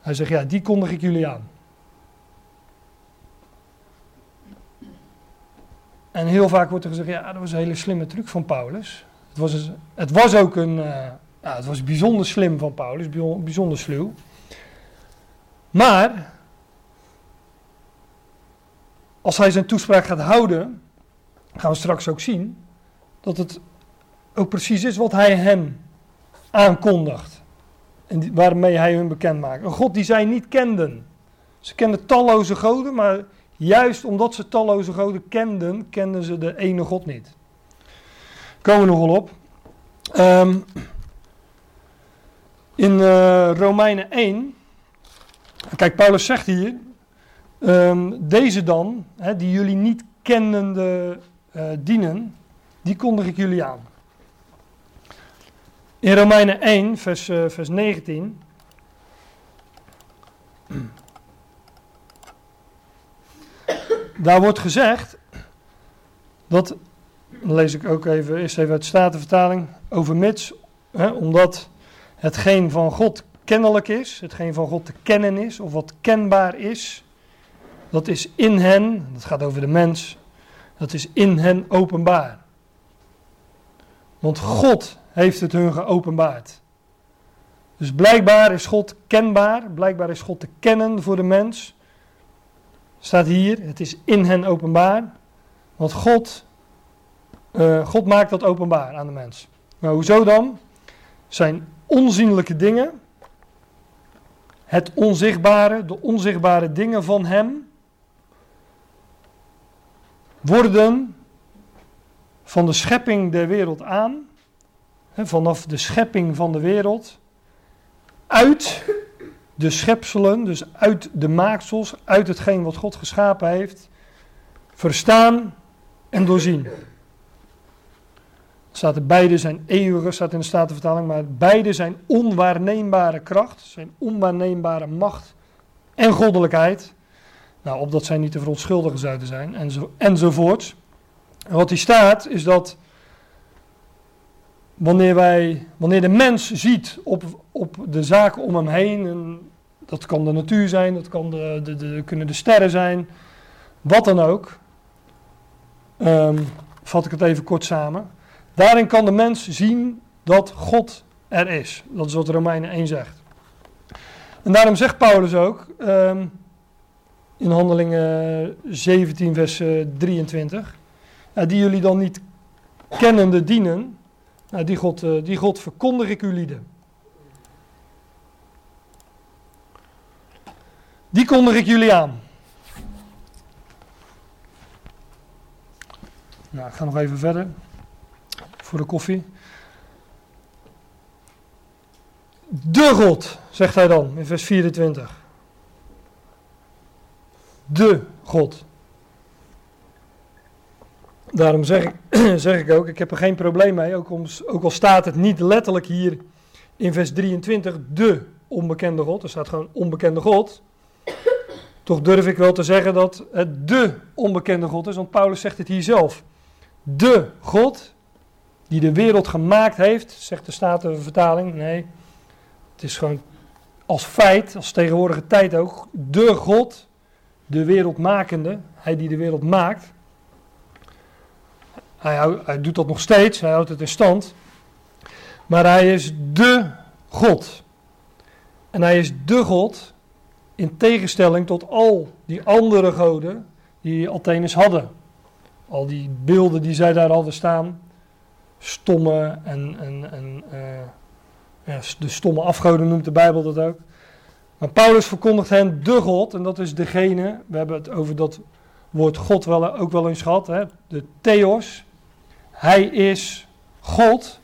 Hij zegt, ja, die kondig ik jullie aan. En heel vaak wordt er gezegd, ja, dat was een hele slimme truc van Paulus. Het was, het was ook een, ja, het was bijzonder slim van Paulus, bijzonder sluw. Maar, als hij zijn toespraak gaat houden, gaan we straks ook zien, dat het ook precies is wat hij hem aankondigt. En waarmee hij hun bekend maakt. Een God die zij niet kenden. Ze kenden talloze goden, maar Juist omdat ze talloze goden kenden, kenden ze de ene God niet. Komen we nog wel op. Um, in uh, Romeinen 1, kijk, Paulus zegt hier, um, deze dan, hè, die jullie niet kennende uh, dienen, die kondig ik jullie aan. In Romeinen 1, vers, uh, vers 19. daar wordt gezegd dat, lees ik ook even, eerst even uit Statenvertaling, overmits, hè, omdat hetgeen van God kennelijk is, hetgeen van God te kennen is, of wat kenbaar is, dat is in hen, dat gaat over de mens, dat is in hen openbaar. Want God heeft het hun geopenbaard. Dus blijkbaar is God kenbaar, blijkbaar is God te kennen voor de mens staat hier, het is in hen openbaar. Want God, uh, God maakt dat openbaar aan de mens. Nou, hoezo dan? Zijn onzienlijke dingen, het onzichtbare, de onzichtbare dingen van Hem, worden van de schepping der wereld aan, vanaf de schepping van de wereld, uit de schepselen, dus uit de maaksels, uit hetgeen wat God geschapen heeft, verstaan en doorzien. Staat er, beide zijn eeuwige, staat in de Statenvertaling, maar beide zijn onwaarneembare kracht, zijn onwaarneembare macht en goddelijkheid. Nou, opdat zij niet te verontschuldigen zouden zijn, enzo, enzovoorts. En wat hier staat, is dat wanneer, wij, wanneer de mens ziet op, op de zaken om hem heen, en dat kan de natuur zijn, dat kan de, de, de kunnen de sterren zijn, wat dan ook, um, vat ik het even kort samen. Daarin kan de mens zien dat God er is. Dat is wat Romeinen 1 zegt. En daarom zegt Paulus ook um, in Handelingen 17, vers 23, uh, die jullie dan niet kennende dienen, nou, die, God, uh, die God verkondig ik u. Die kondig ik jullie aan. Nou, ik ga nog even verder. Voor de koffie. De God, zegt hij dan in vers 24. De God. Daarom zeg ik, zeg ik ook, ik heb er geen probleem mee, ook, ook al staat het niet letterlijk hier in vers 23 de onbekende God. Er staat gewoon onbekende God. Toch durf ik wel te zeggen dat het de onbekende God is, want Paulus zegt het hier zelf. De God die de wereld gemaakt heeft, zegt de Statenvertaling. Nee, het is gewoon als feit, als tegenwoordige tijd ook, de God, de wereldmakende, hij die de wereld maakt. Hij, hij doet dat nog steeds, hij houdt het in stand. Maar hij is de God. En hij is de God in tegenstelling tot al die andere goden die Atheners hadden. Al die beelden die zij daar hadden staan, stomme en, uh, ja, de stomme afgoden noemt de Bijbel dat ook. Maar Paulus verkondigt hen de God, en dat is degene, we hebben het over dat woord God wel, ook wel eens gehad, hè, de Theos. Hij is God,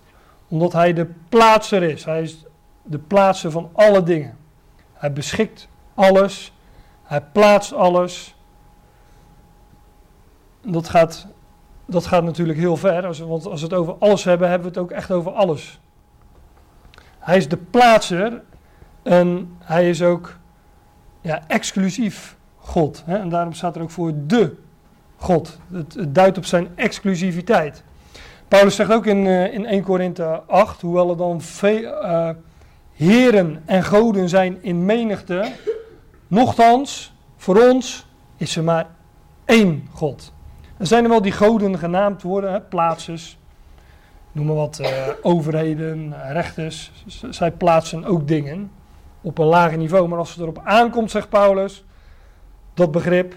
omdat hij de plaatser is. Hij is de plaatser van alle dingen. Hij beschikt alles, hij plaatst alles. Dat gaat, dat gaat natuurlijk heel ver, want als we het over alles hebben, hebben we het ook echt over alles. Hij is de plaatser en hij is ook ja, exclusief God. Hè? En daarom staat er ook voor de God. Het duidt op zijn exclusiviteit. Paulus zegt ook in, uh, in 1 Korinthe 8, hoewel er dan veel uh, heren en goden zijn in menigte, nochtans, voor ons is er maar één God. Er zijn er wel die goden genaamd worden, hè, plaatsers, noem maar wat, uh, overheden, rechters. zij plaatsen ook dingen op een lager niveau. Maar als het erop aankomt, zegt Paulus, dat begrip,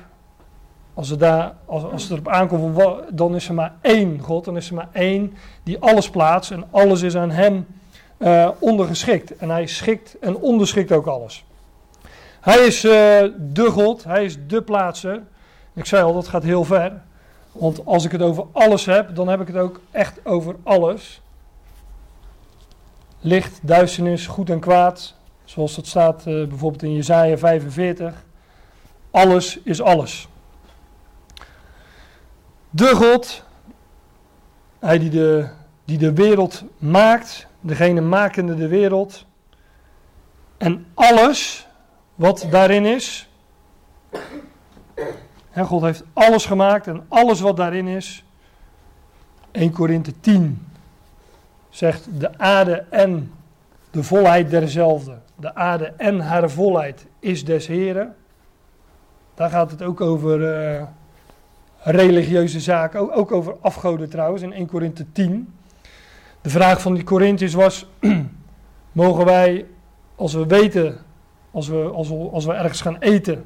als het, daar, als, als het erop aankomt, dan is er maar één God. Dan is er maar één die alles plaatst en alles is aan hem uh, ondergeschikt. En hij schikt en onderschikt ook alles. Hij is uh, de God, hij is de plaatser. Ik zei al, dat gaat heel ver. Want als ik het over alles heb, dan heb ik het ook echt over alles. Licht, duisternis, goed en kwaad. Zoals dat staat uh, bijvoorbeeld in Jesaja 45. Alles is alles. De God, hij die de, die de wereld maakt, degene makende de wereld. En alles wat daarin is. God heeft alles gemaakt en alles wat daarin is. 1 Korinthe 10 zegt de aarde en de volheid derzelfde. De aarde en haar volheid is des Heren. Daar gaat het ook over uh, religieuze zaken, ook, over afgoden trouwens, in 1 Korinthe 10. De vraag van die Corinthiërs was, mogen wij, als we weten, als we, als we, als we ergens gaan eten,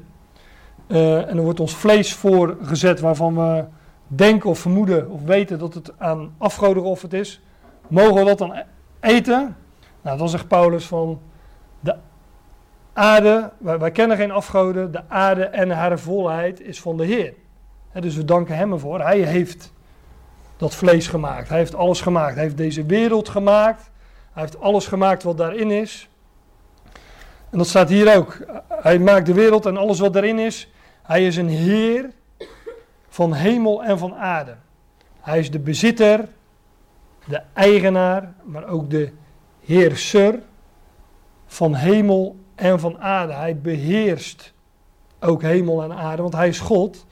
uh, en er wordt ons vlees voorgezet waarvan we denken of vermoeden of weten dat het aan afgoden geofferd is, mogen we dat dan eten? Nou, dan zegt Paulus van de aarde, wij, kennen geen afgoden, de aarde en haar volheid is van de Heer. Dus we danken Hem ervoor. Hij heeft dat vlees gemaakt. Hij heeft alles gemaakt. Hij heeft deze wereld gemaakt. Hij heeft alles gemaakt wat daarin is. En dat staat hier ook. Hij maakt de wereld en alles wat daarin is. Hij is een Heer van hemel en van aarde. Hij is de bezitter, de eigenaar, maar ook de heerser van hemel en van aarde. Hij beheerst ook hemel en aarde, want hij is God.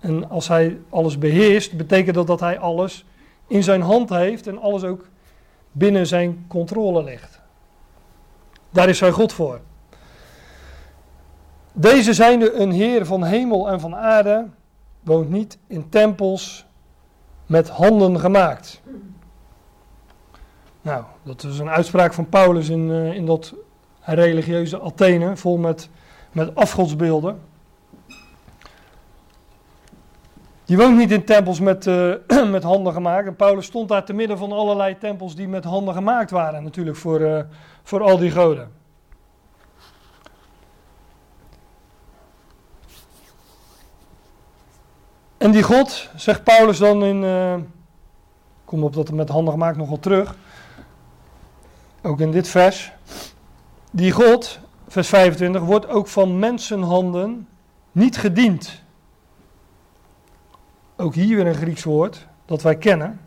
En als hij alles beheerst, betekent dat dat hij alles in zijn hand heeft en alles ook binnen zijn controle ligt. Daar is hij God voor. Deze zijnde een Heer van hemel en van aarde, woont niet in tempels met handen gemaakt. Nou, dat is een uitspraak van Paulus in, uh, in dat religieuze Athene, vol met, met afgodsbeelden. Die woont niet in tempels met, uh, met handen gemaakt. En Paulus stond daar te midden van allerlei tempels die met handen gemaakt waren, natuurlijk, voor, uh, voor al die goden. En die God, zegt Paulus dan in. Uh, kom op dat het met handen gemaakt nog wel terug. Ook in dit vers. Die God, vers 25, wordt ook van mensenhanden niet gediend. Ook hier weer een Grieks woord dat wij kennen.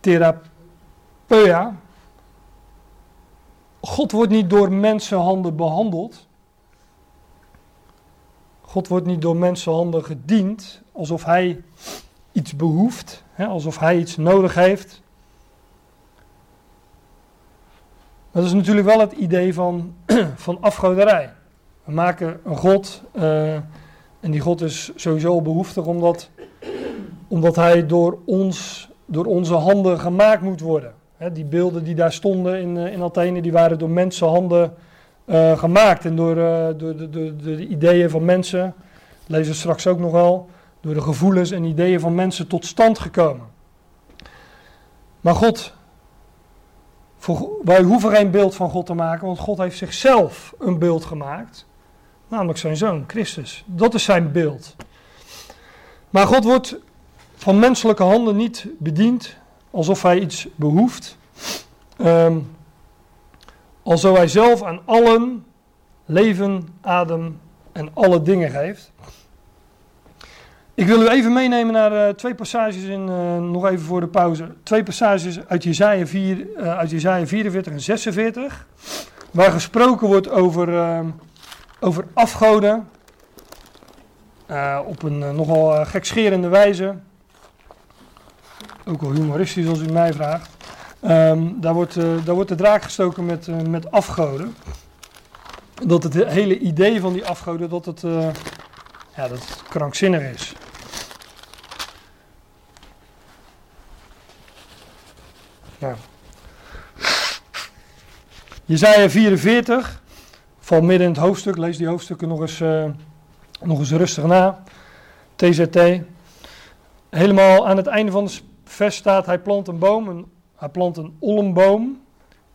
Therapeia. God wordt niet door mensenhanden behandeld. God wordt niet door mensenhanden gediend alsof hij iets behoeft, hè, alsof hij iets nodig heeft. Dat is natuurlijk wel het idee van, van afgoderij. We maken een God uh, en die God is sowieso behoeftig omdat, omdat hij door, ons, door onze handen gemaakt moet worden. die beelden die daar stonden in, eh, in Athene, die waren door mensenhanden uh, gemaakt. En door, uh, door, de, de, de, ideeën van mensen, lezen we straks ook nog wel, door de gevoelens en ideeën van mensen tot stand gekomen. Maar God, wij hoeven geen beeld van God te maken, want God heeft zichzelf een beeld gemaakt namelijk zijn zoon, Christus. Dat is zijn beeld. Maar God wordt van menselijke handen niet bediend alsof hij iets behoeft. Um, hij zelf aan allen leven, adem en alle dingen geeft. Ik wil u even meenemen naar uh, twee passages in, uh, nog even voor de pauze. Twee passages uit Jezaja, 4, uh, uit Jezaja 44 en 46. Waar gesproken wordt over ehm, over afgoden. Op een nogal gekscherende wijze. Ook wel humoristisch als u mij vraagt. Um, daar, wordt, daar wordt de draak gestoken met, met afgoden. Dat het hele idee van die afgoden dat het, ja, dat krankzinnig is. Ja. Jezaja 44 val midden in het hoofdstuk, lees die hoofdstukken nog eens, uh, nog eens rustig na. TZT. Helemaal aan het einde van het vers staat, hij plant een boom, een, hij plant een olmboom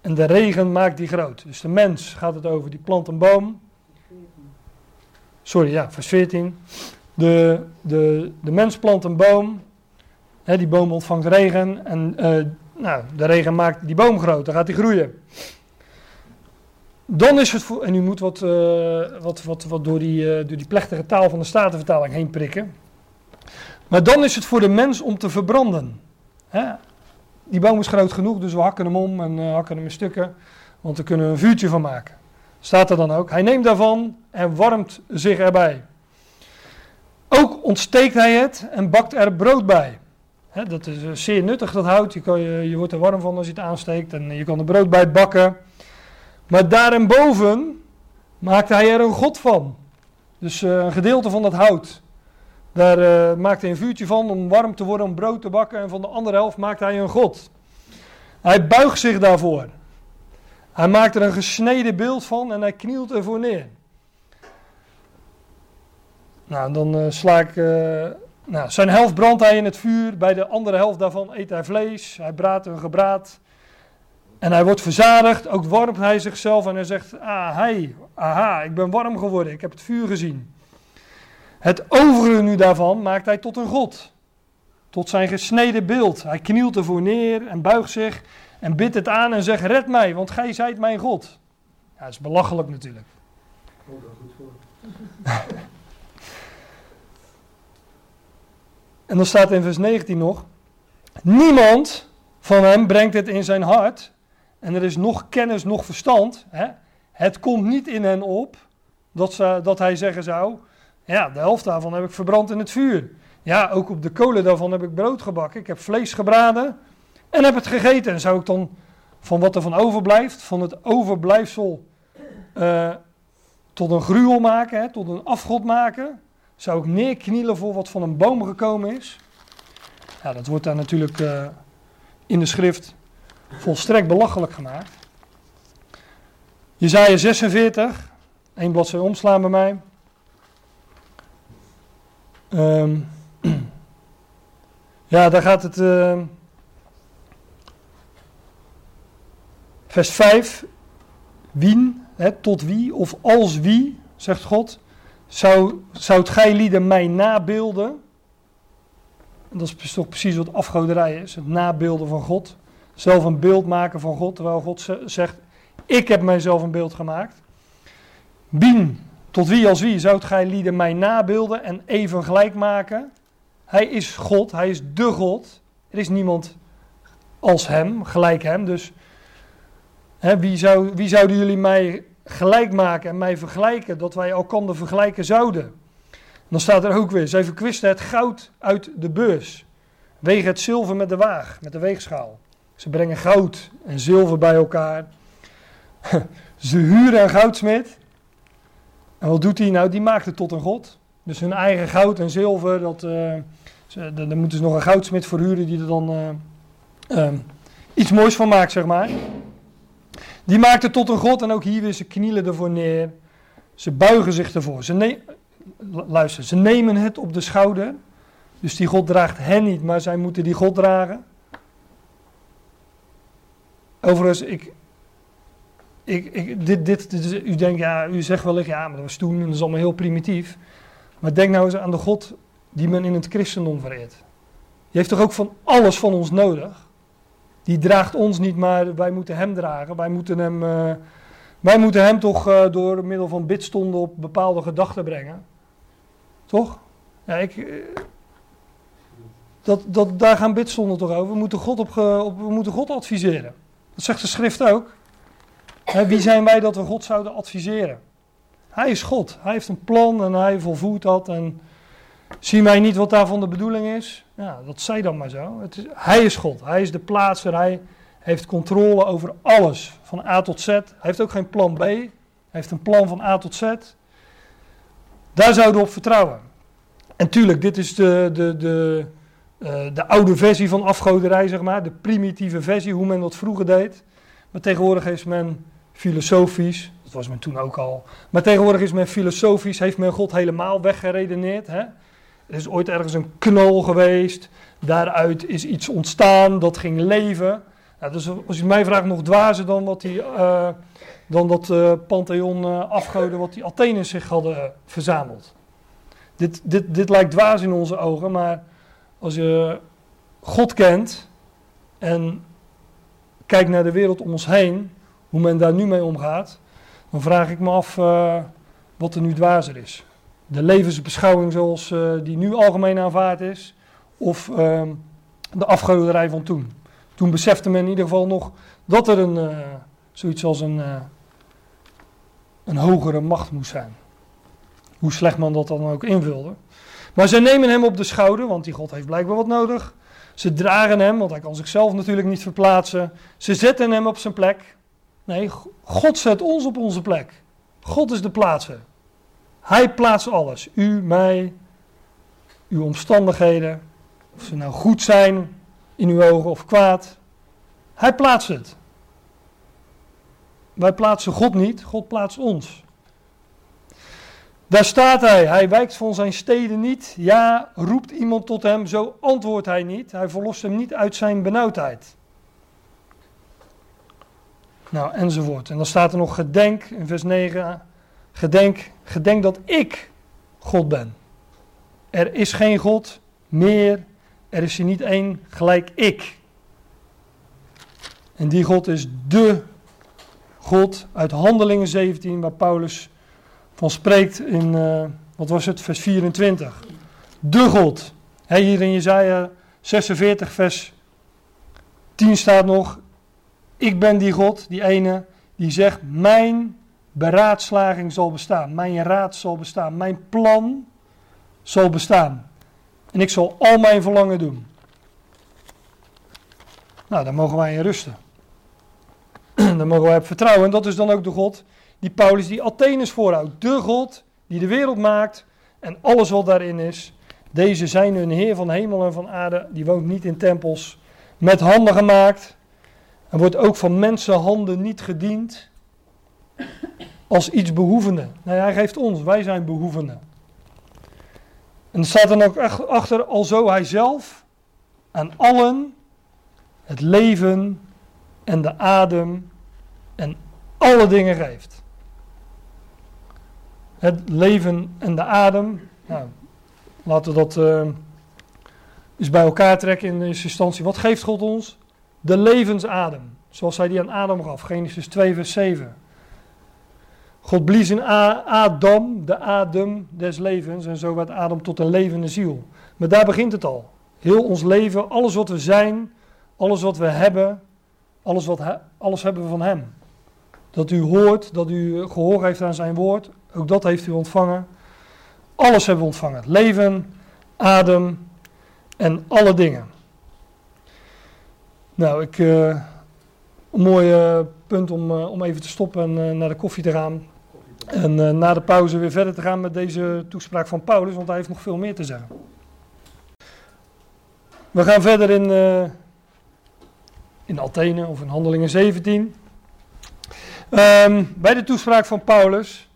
en de regen maakt die groot. Dus de mens gaat het over, die plant een boom. Sorry, ja, vers 14. De, de, de mens plant een boom, hè, die boom ontvangt regen en uh, nou, de regen maakt die boom groot, dan gaat hij groeien. Dan is het voor, en u moet wat, uh, wat, wat, wat door, die, uh, door die plechtige taal van de Statenvertaling heen prikken. Maar dan is het voor de mens om te verbranden. Hè? Die boom is groot genoeg, dus we hakken hem om en uh, hakken hem in stukken. Want we kunnen een vuurtje van maken. Staat er dan ook. Hij neemt daarvan en warmt zich erbij. Ook ontsteekt hij het en bakt er brood bij. Hè, dat is zeer nuttig, dat hout. Je, je, wordt er warm van als je het aansteekt. En je kan er brood bij bakken. Maar daarboven maakte hij er een god van. Dus uh, een gedeelte van dat hout. Daar uh, maakte hij een vuurtje van om warm te worden, om brood te bakken. En van de andere helft maakte hij een god. Hij buigt zich daarvoor. Hij maakt er een gesneden beeld van en hij knielt ervoor neer. Nou, dan uh, sla ik. nou, zijn helft brandt hij in het vuur. Bij de andere helft daarvan eet hij vlees. Hij braadt een gebraad. En hij wordt verzadigd, ook warmt hij zichzelf en hij zegt, ah, hij, aha, ik ben warm geworden, ik heb het vuur gezien. Het overige nu daarvan maakt hij tot een god, tot zijn gesneden beeld. Hij knielt ervoor neer en buigt zich en bidt het aan en zegt, red mij, want gij zijt mijn god. Ja, dat is belachelijk natuurlijk. Goed voor. en dan staat in vers 19 nog, niemand van hem brengt het in zijn hart en er is nog kennis, nog verstand. Hè? Het komt niet in hen op dat, ze, dat hij zeggen zou: Ja, de helft daarvan heb ik verbrand in het vuur. Ja, ook op de kolen daarvan heb ik brood gebakken. Ik heb vlees gebraden en heb het gegeten. En zou ik dan van wat er van overblijft, van het overblijfsel, uh, tot een gruwel maken, hè, tot een afgod maken? Zou ik neerknielen voor wat van een boom gekomen is? Ja, dat wordt daar natuurlijk uh, in de schrift volstrekt belachelijk gemaakt. Jezaja 46, één bladzijde omslaan bij mij. Um, ja, daar gaat het. Uh, vers 5. Wien, hè, tot wie of als wie, zegt God, zou, zoudt gij lieden mij nabeelden? En dat is toch precies wat afgoderij is, het nabeelden van God zelf een beeld maken van God, terwijl God zegt, ik heb mijzelf een beeld gemaakt. Bien, tot wie als wie zoudt gij lieden mij nabeelden en even gelijk maken? Hij is God, hij is de God. Er is niemand als hem, gelijk hem. Dus wie, zou, wie zouden jullie mij gelijk maken en mij vergelijken, dat wij elkander vergelijken zouden? dan staat er ook weer, zij verkwisten het goud uit de beurs. Wegen het zilver met de waag, met de weegschaal. Ze brengen goud en zilver bij elkaar. Ze huren een goudsmid. En wat doet hij nou? Die maakt het tot een god. Dus hun eigen goud en zilver, dat, uh, ze, daar moeten ze nog een goudsmid voor huren die er dan uh, um, iets moois van maakt, zeg maar. Die maakt het tot een god en ook hier weer, ze knielen ervoor neer. Ze buigen zich ervoor. Ze luister, ze nemen het op de schouder. Dus die God draagt hen niet, maar zij moeten die God dragen. Overigens, ik, ik, ik, dit, dit, u denkt, ja, u zegt wellicht, ja, maar dat was toen en dat is allemaal heel primitief. Maar denk nou eens aan de God die men in het christendom vereert. Die heeft toch ook van alles van ons nodig? Die draagt ons niet, maar wij moeten hem dragen. Wij moeten hem, uh, wij moeten hem toch uh, door middel van bidstonden op bepaalde gedachten brengen. Toch? Ja, ik, uh, dat, dat, daar gaan bidstonden toch over. We moeten God, op, we moeten God adviseren. Dat zegt de schrift ook. Wie zijn wij dat we God zouden adviseren? Hij is God. Hij heeft een plan en hij volvoert dat. En zien wij niet wat daarvan de bedoeling is? Ja, dat zij dan maar zo. Het is, hij is God. Hij is de plaatser. Hij heeft controle over alles. Van A tot Z. Hij heeft ook geen plan B. Hij heeft een plan van A tot Z. Daar zouden we op vertrouwen. En tuurlijk, dit is de, de, de, uh, de oude versie van afgoderij, zeg maar. De primitieve versie, hoe men dat vroeger deed. Maar tegenwoordig is men filosofisch, dat was men toen ook al. Maar tegenwoordig is men filosofisch, heeft men God helemaal weggeredeneerd. Hè? Er is ooit ergens een knol geweest, daaruit is iets ontstaan, dat ging leven. Nou, dus als je mij vraagt, nog dwazer dan, wat die, uh, dan dat uh, Pantheon uh, afgoden wat die Atheners zich hadden verzameld. Dit, dit, dit lijkt dwaas in onze ogen, maar als je God kent en kijkt naar de wereld om ons heen, hoe men daar nu mee omgaat, dan vraag ik me af uh, wat er nu dwazer is. De levensbeschouwing zoals uh, die nu algemeen aanvaard is, of uh, de afgoderij van toen. Toen besefte men in ieder geval nog dat er een, uh, zoiets als een, een hogere macht moest zijn. Hoe slecht men dat dan ook invulde. Maar ze nemen hem op de schouder, want die God heeft blijkbaar wat nodig. Ze dragen hem, want hij kan zichzelf natuurlijk niet verplaatsen. Ze zetten hem op zijn plek. Nee, God zet ons op onze plek. God is de plaatser. Hij plaatst alles. U, mij, uw omstandigheden. Of ze nou goed zijn in uw ogen of kwaad. Hij plaatst het. Wij plaatsen God niet, God plaatst ons. Daar staat hij, hij wijkt van zijn steden niet. Ja, roept iemand tot hem, zo antwoordt hij niet. Hij verlost hem niet uit zijn benauwdheid. Nou, enzovoort. En dan staat er nog gedenk in vers 9. Gedenk, gedenk dat ik God ben. Er is geen God meer. Er is er niet één gelijk ik. En die God is de God uit Handelingen 17, waar Paulus van spreekt in, uh, wat was het, vers 24. De God. Hier in Jezaja 46, vers 10 staat nog, ik ben die God, die ene, die zegt, mijn beraadslaging zal bestaan, mijn raad zal bestaan, mijn plan zal bestaan. En ik zal al mijn verlangen doen. Nou, daar mogen wij in rusten. daar mogen wij op vertrouwen. En dat is dan ook de God die Paulus die Athenus voorhoudt. De God die de wereld maakt en alles wat daarin is. Deze zijn hun Heer van hemel en van aarde. Die woont niet in tempels met handen gemaakt. En wordt ook van mensenhanden niet gediend als iets behoevende. Nee, hij geeft ons, wij zijn behoevenden. En er staat dan ook achter, alzo hij zelf aan allen het leven en de adem en alle dingen geeft het leven en de adem. Nou, laten we dat uh, eens bij elkaar trekken in eerste instantie. Wat geeft God ons? De levensadem. Zoals hij die aan Adam gaf. Genesis 2, vers 7. God blies in Adam, de adem des levens. En zo werd Adam tot een levende ziel. Maar daar begint het al. Heel ons leven, alles wat we zijn, alles wat we hebben, alles, wat alles hebben we van Hem. dat u hoort, dat u gehoor heeft aan zijn woord. Ook dat heeft u ontvangen. Alles hebben we ontvangen. Leven, adem en alle dingen. Nou, ik, uh, een mooi uh, punt om, uh, om even te stoppen en naar de koffie te gaan. En na de pauze weer verder te gaan met deze toespraak van Paulus, want hij heeft nog veel meer te zeggen. We gaan verder in, in Athene of in Handelingen 17. Um, ehm, bij de toespraak van Paulus.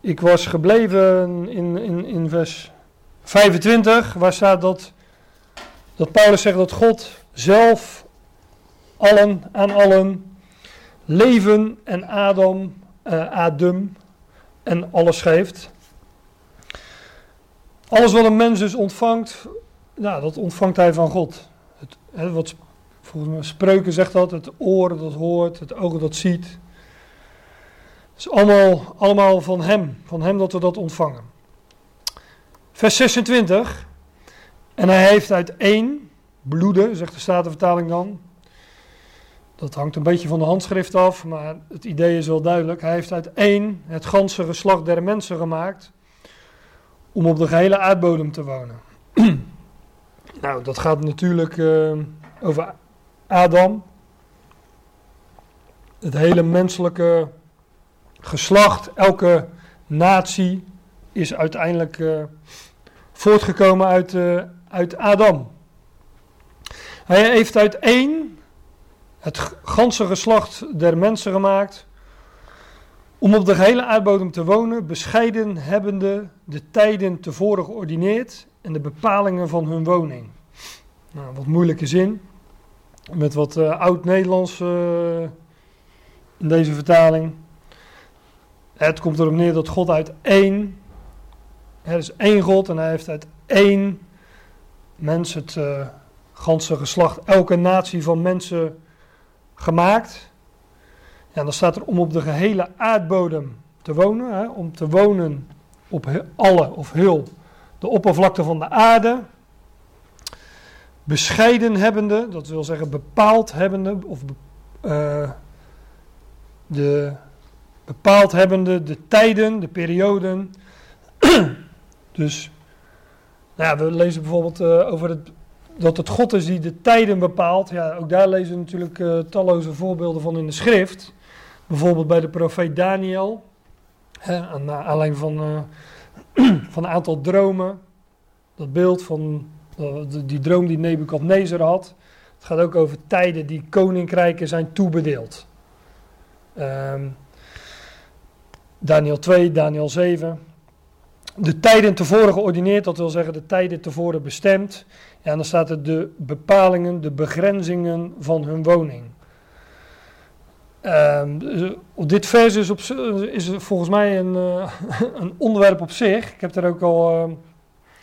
Ik was gebleven in, in, in vers 25, waar staat dat, dat Paulus zegt dat God zelf allen aan allen leven en Adam, uh, Adem en alles geeft. Alles wat een mens dus ontvangt, nou, dat ontvangt hij van God. Het, hè, wat volgens mij spreuken zegt dat, het oor dat hoort, het oog dat ziet. Het is allemaal, allemaal van hem, van hem dat we dat ontvangen. Vers 26. En hij heeft uit één bloeden, zegt de Statenvertaling dan. Dat hangt een beetje van de handschrift af, maar het idee is wel duidelijk. Hij heeft uit één het ganse geslacht der mensen gemaakt om op de gehele aardbodem te wonen. nou, dat gaat natuurlijk uh, over Adam. Het hele menselijke geslacht, elke natie is uiteindelijk uh, voortgekomen uit, uh, uit Adam. Hij heeft uit één het ganse geslacht der mensen gemaakt, om op de gehele aardbodem te wonen, bescheiden hebbende de tijden tevoren geordineerd en de bepalingen van hun woning. Nou, wat moeilijke zin, met wat uh, oud-Nederlands uh, in deze vertaling. Het komt erop neer dat God uit één, er is één God en hij heeft uit één mens het uh, ganse geslacht, elke natie van mensen gemaakt. Ja, dan staat er om op de gehele aardbodem te wonen, hè, om te wonen op alle of heel de oppervlakte van de aarde. Bescheiden hebbende, dat wil zeggen bepaald hebbende, of uh, de bepaald hebbende de tijden, de perioden. dus nou ja, we lezen bijvoorbeeld uh, over het dat het God is die de tijden bepaalt. Ja, ook daar lezen we natuurlijk uh, talloze voorbeelden van in de schrift. Bijvoorbeeld bij de profeet Daniel. Hè, aan van, uh, van een aantal dromen. Dat beeld van uh, die droom die Nebukadnezar had. Het gaat ook over tijden die koninkrijken zijn toebedeeld. Um, Daniel 2, Daniel 7 de tijden tevoren geordineerd, dat wil zeggen de tijden tevoren bestemd. Ja, en dan staat er de bepalingen, de begrenzingen van hun woning. Um, dit vers is, op, is volgens mij een, uh, een, onderwerp op zich. Ik heb er ook al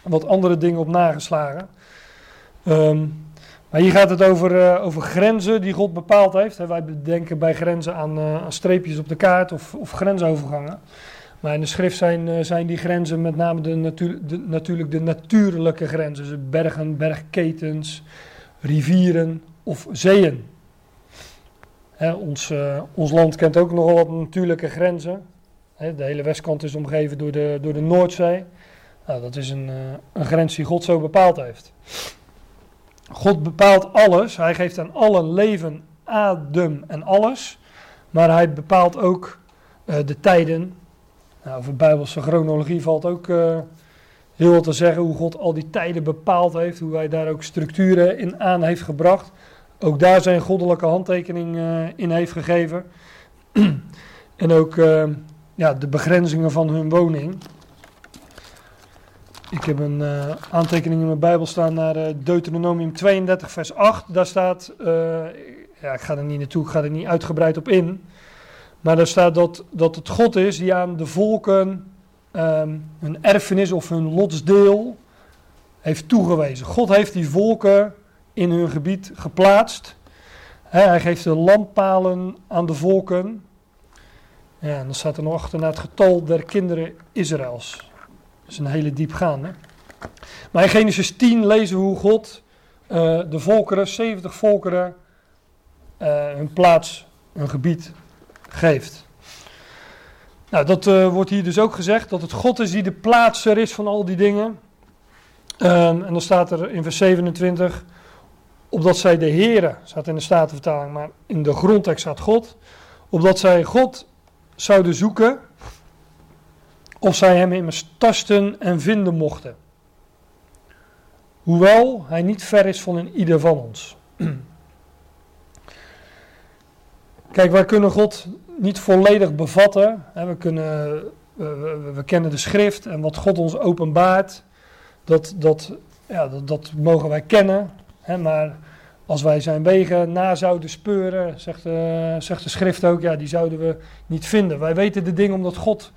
wat andere dingen op nageslagen. Um, maar hier gaat het over, over grenzen die God bepaald heeft. Wij denken bij grenzen aan, aan streepjes op de kaart of, of grensovergangen. Maar in de schrift zijn, eh, zijn die grenzen met name de natuur, de, natuurlijk de natuurlijke grenzen. Dus bergen, bergketens, rivieren of zeeën. Hè, ons, uh, ons land kent ook nogal wat natuurlijke grenzen. Hè, de hele westkant is omgeven door de, door de Noordzee. Nou, dat is een, uh, een grens die God zo bepaald heeft. God bepaalt alles. Hij geeft aan allen leven, adem en alles. Maar hij bepaalt ook de tijden nou, over Bijbelse chronologie valt ook uh, heel wat te zeggen. Hoe God al die tijden bepaald heeft. Hoe hij daar ook structuren in aan heeft gebracht. Ook daar zijn goddelijke handtekening uh, in heeft gegeven. en ook uh, ja, de begrenzingen van hun woning. Ik heb een aantekening in mijn Bijbel staan naar Deuteronomium 32, vers 8. Daar staat, ja, ik ga er niet naartoe, ik ga er niet uitgebreid op in. Maar er staat dat, dat het God is die aan de volken um, hun erfenis of hun lotsdeel heeft toegewezen. God heeft die volken in hun gebied geplaatst. hij geeft de landpalen aan de volken. Ja, en dan staat er nog achterna het getal der kinderen Israëls. Dat is een hele diepgaande. Maar in Genesis 10 lezen we hoe God uh, de volkeren, 70 volkeren, uh, hun plaats, hun gebied geeft. Nou, dat uh, wordt hier dus ook gezegd, dat het God is die de plaatser is van al die dingen. Um, en dan staat er in vers 27, opdat zij de Here, staat in de Statenvertaling, maar in de grondtekst staat God, opdat zij God zouden zoeken, of zij hem immers tasten en vinden mochten. Hoewel hij niet ver is van in ieder van ons. Kijk, wij kunnen God niet volledig bevatten. We, kunnen, we, we, kennen de schrift en wat God ons openbaart, dat, dat, ja, dat, dat mogen wij kennen. Maar als wij zijn wegen na zouden speuren, zegt, uh, zegt de schrift ook, ja, die zouden we niet vinden. Wij weten de dingen omdat God,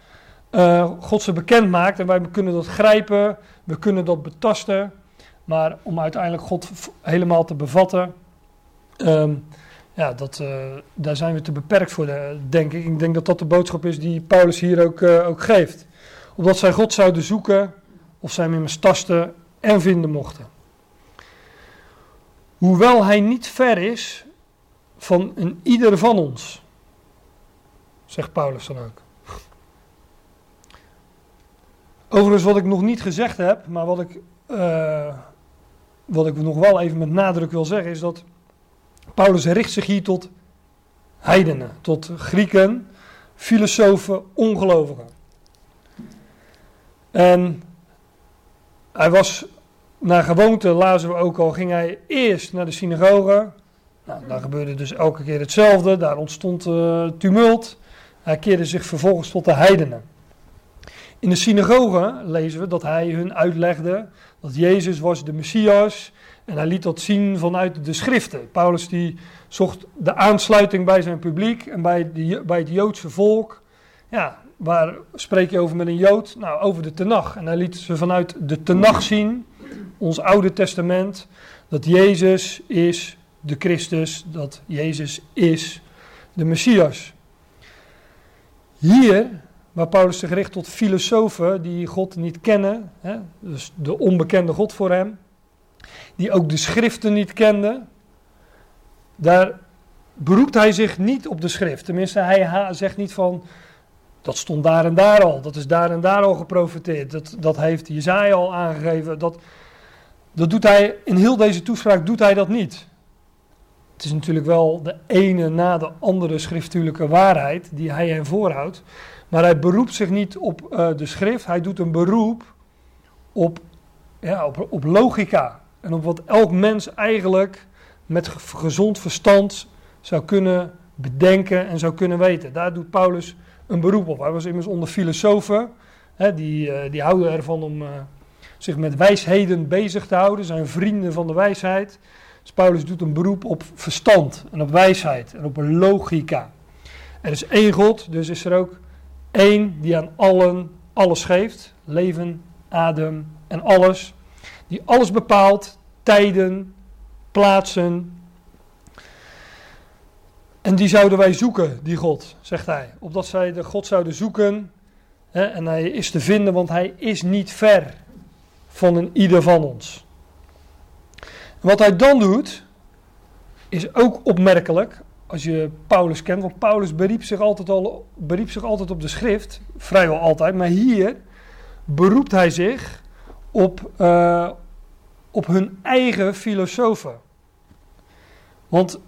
uh, God ze bekend maakt en wij kunnen dat grijpen, we kunnen dat betasten. Maar om uiteindelijk God helemaal te bevatten, um, ja, dat, uh, daar zijn we te beperkt voor, denk ik. Ik denk dat dat de boodschap is die Paulus hier ook, ook geeft. Opdat zij God zouden zoeken, of zij hem immers tasten en vinden mochten. Hoewel hij niet ver is van een ieder van ons, zegt Paulus dan ook. Overigens, wat ik nog niet gezegd heb, maar wat ik, wat ik nog wel even met nadruk wil zeggen, is dat Paulus richt zich hier tot heidenen, tot Grieken, filosofen, ongelovigen. En hij was naar gewoonte, lazen we ook al, ging hij eerst naar de synagoge. Nou, daar gebeurde dus elke keer hetzelfde. Daar ontstond uh, tumult. Hij keerde zich vervolgens tot de heidenen. In de synagoge lezen we dat hij hun uitlegde dat Jezus was de Messias. En hij liet dat zien vanuit de schriften. Paulus die zocht de aansluiting bij zijn publiek en bij, bij het Joodse volk. Ja, waar spreek je over met een Jood? Nou, over de Tenach. En hij liet ze vanuit de Tenach zien ons Oude Testament, dat Jezus is de Christus, dat Jezus is de Messias. Hier, waar Paulus zich richt tot filosofen die God niet kennen, hè, dus de onbekende God voor hem, die ook de schriften niet kenden, daar beroept hij zich niet op de schrift. Tenminste, hij zegt niet van, dat stond daar en daar al, dat is daar en daar al geprofiteerd, dat, dat heeft Jezaja al aangegeven, dat, dat doet hij, in heel deze toespraak doet hij dat niet. Het is natuurlijk wel de ene na de andere schriftuurlijke waarheid die hij hen voorhoudt. Maar hij beroept zich niet op uh, de schrift, hij doet een beroep op, ja, op, op logica. En op wat elk mens eigenlijk met gezond verstand zou kunnen bedenken en zou kunnen weten. Daar doet Paulus een beroep op. Hij was immers onder filosofen, hè, die, uh, die houden ervan om... Uh, zich met wijsheden bezig te houden, zijn vrienden van de wijsheid. Dus Paulus doet een beroep op verstand en op wijsheid en op logica. Er is één God, dus is er ook één die aan allen alles geeft. Leven, adem en alles. Die alles bepaalt, tijden, plaatsen. En die zouden wij zoeken, die God, zegt hij. Opdat zij de God zouden zoeken. Hè, en hij is te vinden, want hij is niet ver van een ieder van ons. wat hij dan doet, is ook opmerkelijk als je Paulus kent. Want Paulus beriep zich altijd, al, beriep zich altijd op de schrift, vrijwel altijd. Maar hier beroept hij zich op, uh, op hun eigen filosofen. Want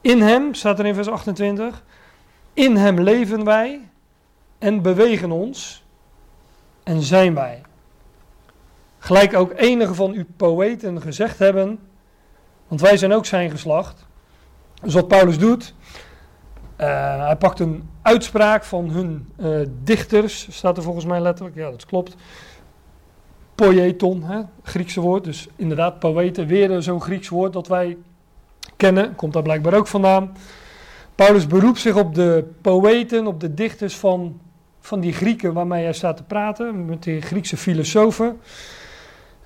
in hem, staat er in vers 28, in hem leven wij en bewegen ons en zijn wij. Gelijk ook enige van uw poëten gezegd hebben, want wij zijn ook zijn geslacht. Dus wat Paulus doet, uh, hij pakt een uitspraak van hun uh, dichters, staat er volgens mij letterlijk, ja dat klopt. Poieton, hè, Griekse woord, dus inderdaad poëten, weer zo'n Grieks woord dat wij kennen, komt daar blijkbaar ook vandaan. Paulus beroept zich op de poëten, op de dichters van, van die Grieken waarmee hij staat te praten, met die Griekse filosofen.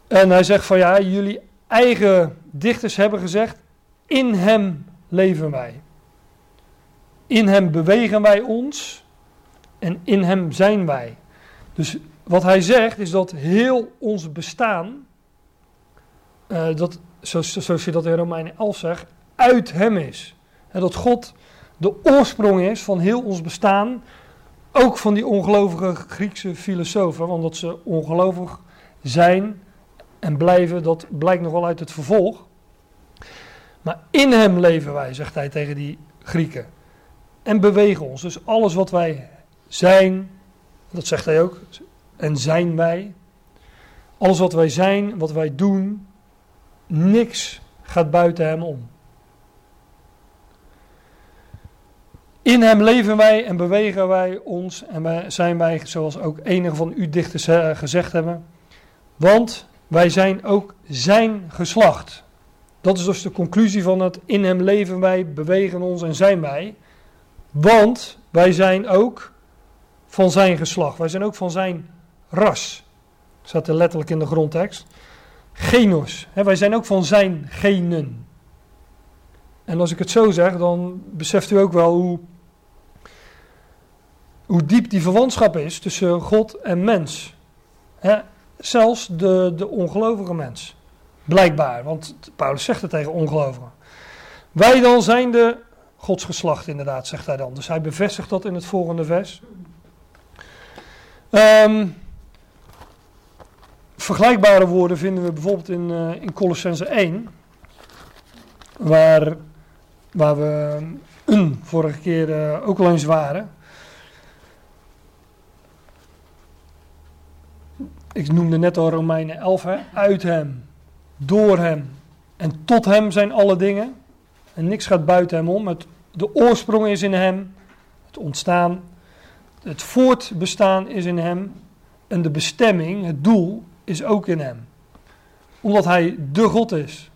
En hij zegt van ja, jullie eigen dichters hebben gezegd, in hem leven wij. In hem bewegen wij ons en in hem zijn wij. Dus wat hij zegt is dat heel ons bestaan, uh, dat, zoals, je dat in Romeinen 11 zegt, uit hem is. Dat God de oorsprong is van heel ons bestaan. Ook van die ongelovige Griekse filosofen, want dat ze ongelovig zijn en blijven, dat blijkt nog wel uit het vervolg. Maar in hem leven wij, zegt hij tegen die Grieken. En bewegen ons. Dus alles wat wij zijn, dat zegt hij ook, en zijn wij. Alles wat wij zijn, wat wij doen, niks gaat buiten hem om. In hem leven wij en bewegen wij ons en wij, zijn wij, zoals ook enige van u dichters eh, gezegd hebben, want wij zijn ook zijn geslacht. Dat is dus de conclusie van het in hem leven wij, bewegen ons en zijn wij. Want wij zijn ook van zijn geslacht. Wij zijn ook van zijn ras. Staat er letterlijk in de grondtekst. Genos. Hè, wij zijn ook van zijn genen. En als ik het zo zeg, dan beseft u ook wel hoe, hoe diep die verwantschap is tussen God en mens. Zelfs de, de ongelovige mens. Blijkbaar, want Paulus zegt het tegen ongelovigen. Wij dan zijn de godsgeslacht, inderdaad, zegt hij dan. Dus hij bevestigt dat in het volgende vers. Um, vergelijkbare woorden vinden we bijvoorbeeld in, uh, in Colossense 1, waar, waar we een vorige keer uh, ook al eens waren. Ik noemde net al Romeinen 11, hè? uit hem, door hem en tot hem zijn alle dingen. En niks gaat buiten hem om. Het, de oorsprong is in hem, het ontstaan, het voortbestaan is in hem en de bestemming, het doel, is ook in hem. Omdat hij de God is.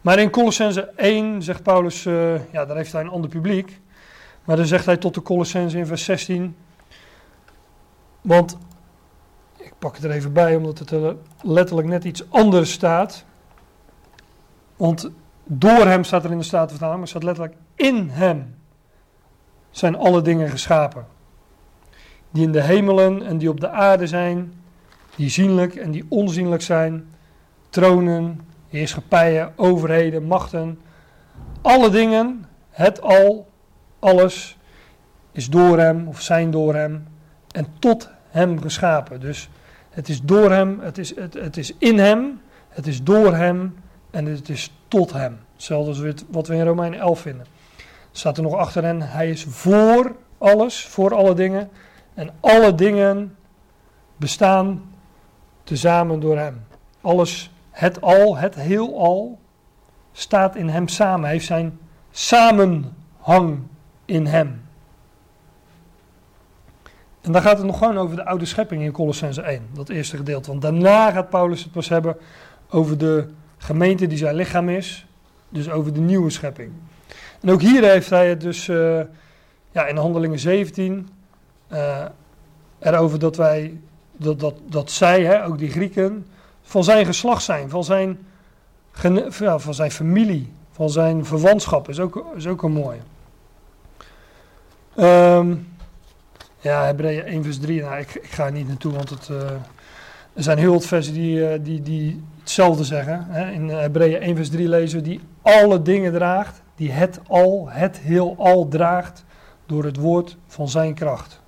Maar in Colossense 1 zegt Paulus, uh, ja, daar heeft hij een ander publiek. Maar dan zegt hij tot de Colossense in vers 16. Want, ik pak het er even bij, omdat het er letterlijk net iets anders staat. Want door hem staat er in de Statenvertaling, maar staat letterlijk in hem zijn alle dingen geschapen. Die in de hemelen en die op de aarde zijn, die zienlijk en die onzienlijk zijn, tronen, heerschappijen, overheden, machten, alle dingen, het al, alles, is door hem of zijn door hem en tot hem geschapen. Dus het is door hem, het is, het, het is in hem, het is door hem en het is tot hem. Hetzelfde als wat we in Romeinen 11 vinden. Staat er nog achter hen, hij is voor alles, voor alle dingen. En alle dingen bestaan tezamen door hem. Alles, het al, het heel al, staat in hem samen. Hij heeft zijn samenhang in hem. En dan gaat het nog gewoon over de oude schepping in Colossense 1, dat eerste gedeelte. Want daarna gaat Paulus het pas hebben over de gemeente die zijn lichaam is, dus over de nieuwe schepping. En ook hier heeft hij het dus uh, ja, in Handelingen 17 uh, eh, erover dat wij dat, dat, dat zij, hè, ook die Grieken, van zijn geslacht zijn, van zijn, van zijn familie, van zijn verwantschap. Is ook, is ook een mooie. Um, ja, Hebreeën 1 vers 3, nou, ik, ik ga er niet naartoe, want het, uh, er zijn heel wat versen die, uh, die, die hetzelfde zeggen. Hè. In Hebreeën 1 vers 3 lezen die alle dingen draagt, die het al, het heel al draagt door het woord van zijn kracht.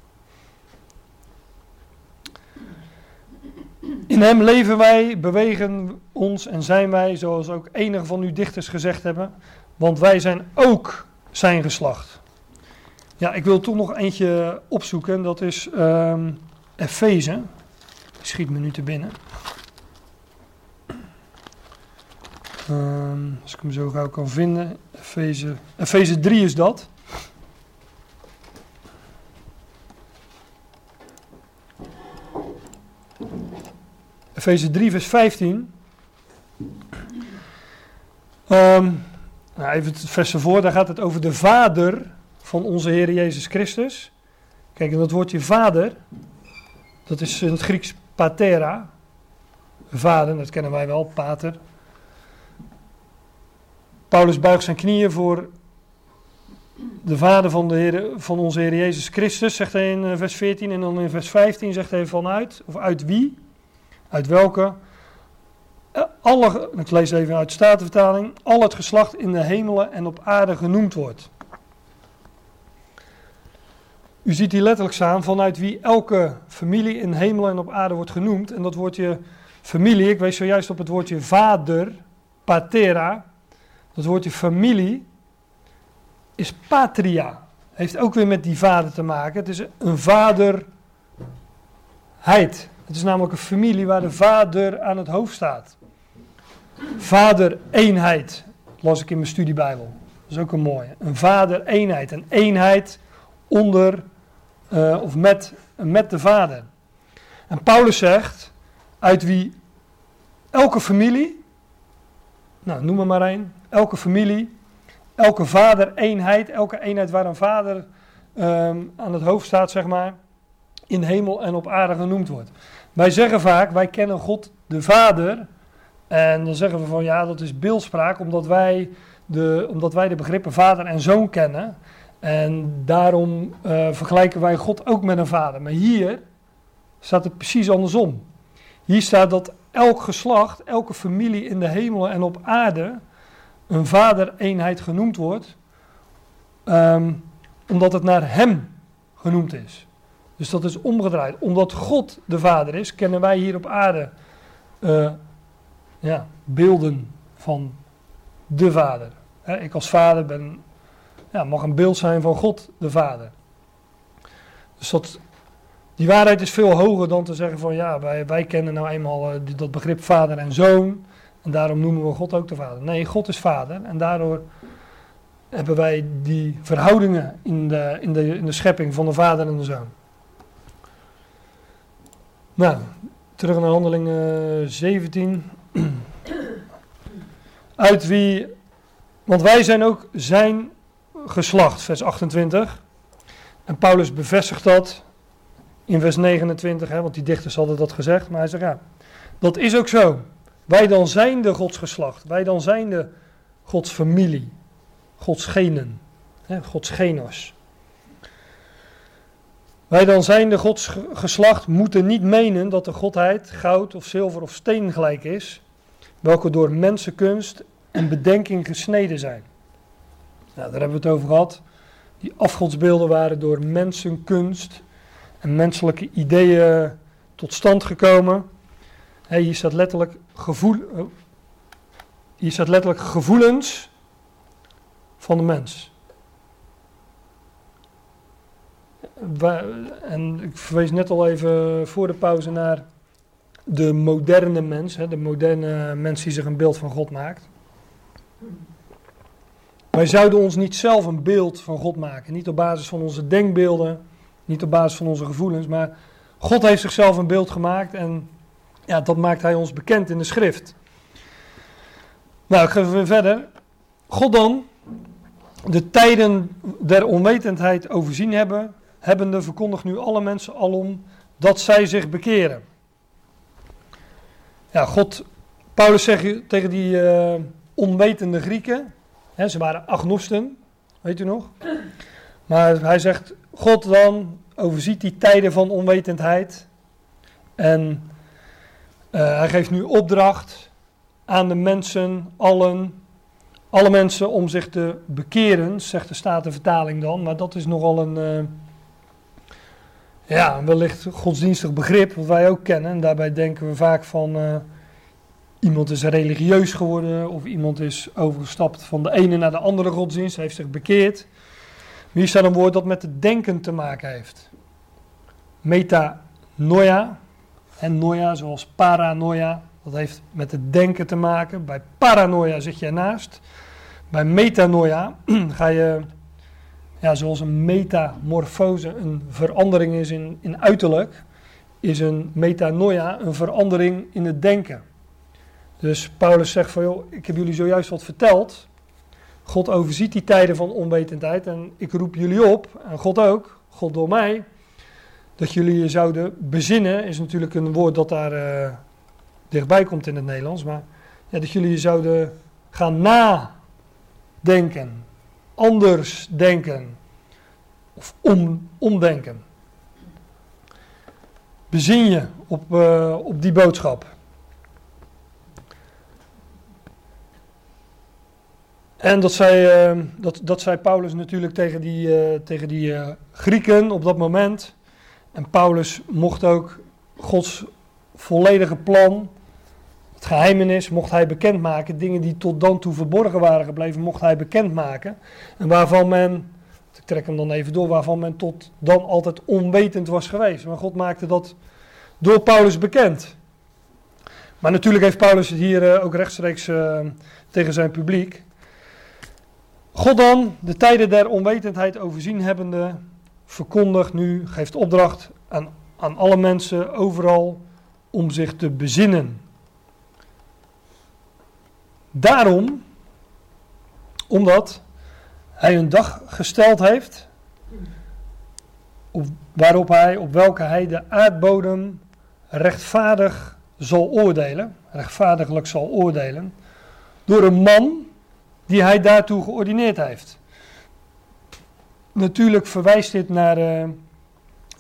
In hem leven wij, bewegen ons en zijn wij, zoals ook enige van uw dichters gezegd hebben, want wij zijn ook zijn geslacht. Ja, ik wil toch nog eentje opzoeken, dat is um, Efeze. Schiet me nu te binnen. Um, als ik hem zo gauw kan vinden. Efeze, Efeze 3 is dat. Efeze 3, vers 15. Um, nou even het vers ervoor, daar gaat het over de Vader van onze Heer Jezus Christus. Kijk, en dat woordje Vader, dat is in het Grieks patera. Vader, dat kennen wij wel, pater. Paulus buigt zijn knieën voor de Vader van, de Heer, van onze Heer Jezus Christus, zegt hij in eh, vers 14. En dan in vers 15 zegt hij vanuit, of uit wie? Uit welke? Eh, alle, ik lees even uit de Statenvertaling. Al het geslacht in de hemelen en op aarde genoemd wordt. U ziet hier letterlijk staan vanuit wie elke familie in hemel en op aarde wordt genoemd. En dat woordje familie, ik wees zojuist op het woordje vader, patera. Dat woordje familie is patria. Heeft ook weer met die vader te maken. Het is een vaderheid. Het is namelijk een familie waar de vader aan het hoofd staat. Vader eenheid, las ik in mijn studiebijbel. Dat is ook een mooie. Een vader eenheid. Een eenheid onder uh, of met, met de vader. En Paulus zegt, uit wie elke familie, nou noem er maar één, elke familie, elke vader eenheid, elke eenheid waar een vader um, aan het hoofd staat, zeg maar, in hemel en op aarde genoemd wordt. Wij zeggen vaak, wij kennen God de Vader. En dan zeggen we van ja, dat is beeldspraak, omdat wij de, omdat wij de begrippen vader en zoon kennen. En daarom uh, vergelijken wij God ook met een vader. Maar hier staat het precies andersom. Hier staat dat elk geslacht, elke familie in de hemel en op aarde een vader-eenheid genoemd wordt, um, omdat het naar hem genoemd is. Dus dat is omgedraaid. Omdat God de vader is, kennen wij hier op aarde uh, ja, beelden van de vader. ik als vader ben ja, mag een beeld zijn van God de Vader. Dus dat, die waarheid is veel hoger dan te zeggen van ja, wij, wij kennen nou eenmaal uh, dat begrip vader en zoon. En daarom noemen we God ook de vader. Nee, God is vader. En daardoor hebben wij die verhoudingen in de, in de, in de schepping van de vader en de zoon. Nou, terug naar handelingen 17. Uit wie, want wij zijn ook zijn geslacht, vers 28. En Paulus bevestigt dat in vers 29, hè, want die dichters hadden dat gezegd. Maar hij zegt, ja, dat is ook zo. Wij dan zijn de Gods geslacht. Wij dan zijn de Gods familie. Gods genen. Gods genos. Wij dan zijn de Gods geslacht moeten niet menen dat de Godheid goud of zilver of steen gelijk is, welke door mensenkunst en bedenking gesneden zijn. Nou, daar hebben we het over gehad. Die afgodsbeelden waren door mensenkunst en menselijke ideeën tot stand gekomen. hier, staat letterlijk gevoel, oh. hier staat letterlijk gevoelens van de mens. En ik verwees net al even voor de pauze naar de moderne mens, de moderne mens die zich een beeld van God maakt. Wij zouden ons niet zelf een beeld van God maken. Niet op basis van onze denkbeelden, niet op basis van onze gevoelens, maar God heeft zichzelf een beeld gemaakt en ja, dat maakt hij ons bekend in de schrift. Nou, ik weer verder. God dan, de tijden der onwetendheid overzien hebben, hebbende verkondigt nu alle mensen alom dat zij zich bekeren. Ja, God, Paulus zegt tegen die uh, onwetende Grieken, ze waren agnosten, weet u nog? Maar hij zegt, God dan overziet die tijden van onwetendheid. En uh, hij geeft nu opdracht aan de mensen, allen, alle mensen om zich te bekeren, zegt de Statenvertaling dan. Maar dat is nogal een, uh, ja, wellicht godsdienstig begrip, wat wij ook kennen. En daarbij denken we vaak van... Uh, iemand is religieus geworden of iemand is overgestapt van de ene naar de andere godsdienst, heeft zich bekeerd. Hier staat een woord dat met het denken te maken heeft. Metanoia, en noia zoals paranoia, dat heeft met het denken te maken. Bij paranoia zit je ernaast. Bij metanoia ga je, ja, zoals een metamorfose een verandering is in, in uiterlijk, is een metanoia een verandering in het denken. Dus Paulus zegt van, joh, ik heb jullie zojuist wat verteld. God overziet die tijden van onwetendheid en ik roep jullie op, en God ook, God door mij, dat jullie je zouden bezinnen, is natuurlijk een woord dat daar uh, dichtbij komt in het Nederlands, maar ja, dat jullie je zouden gaan nadenken, anders denken of om, omdenken. Bezin je op, uh, op die boodschap. En dat zei, eh, dat, dat zei Paulus natuurlijk tegen die, eh, tegen die eh, Grieken op dat moment. En Paulus mocht ook Gods volledige plan, het geheimenis, mocht hij bekendmaken. Dingen die tot dan toe verborgen waren gebleven, mocht hij bekendmaken. En waarvan men, ik trek hem dan even door, waarvan men tot dan altijd onwetend was geweest. Maar God maakte dat door Paulus bekend. Maar natuurlijk heeft Paulus het hier ook rechtstreeks tegen zijn publiek. God dan, de tijden der onwetendheid overzien hebbende, verkondigt nu, geeft opdracht aan, aan alle mensen overal om zich te bezinnen. Daarom, omdat hij een dag gesteld heeft, op, waarop hij, op welke hij de aardbodem rechtvaardig zal oordelen, rechtvaardiglijk zal oordelen, door een man die hij daartoe geordineerd heeft. Natuurlijk verwijst dit naar uh,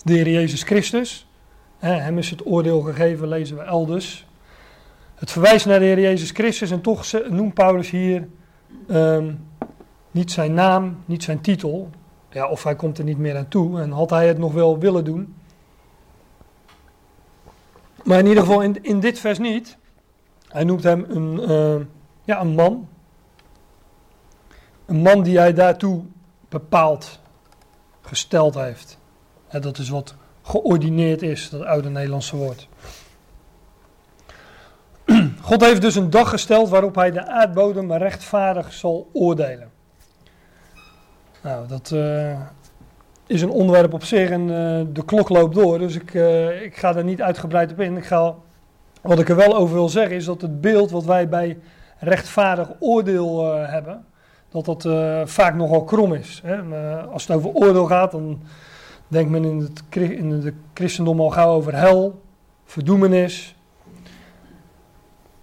de Heer Jezus Christus. hem is het oordeel gegeven, lezen we elders. Het verwijst naar de Heer Jezus Christus en toch noemt Paulus hier ehm, niet zijn naam, niet zijn titel. Ja, of hij komt er niet meer aan toe en had hij het nog wel willen doen. Maar in ieder geval in, in dit vers niet. Hij noemt hem een, uh, ja, een man, een man die hij daartoe bepaald gesteld heeft. Dat is wat geordineerd is, dat oude Nederlandse woord. God heeft dus een dag gesteld waarop hij de aardbodem rechtvaardig zal oordelen. Nou, dat uh, is een onderwerp op zich en uh, de klok loopt door, dus ik, uh, ik ga daar niet uitgebreid op in. Ik ga, wat ik er wel over wil zeggen is dat het beeld wat wij bij rechtvaardig oordeel hebben, dat dat vaak nogal krom is. Hè. Als het over oordeel gaat, dan denkt men in het, in het christendom al gauw over hel, verdoemenis.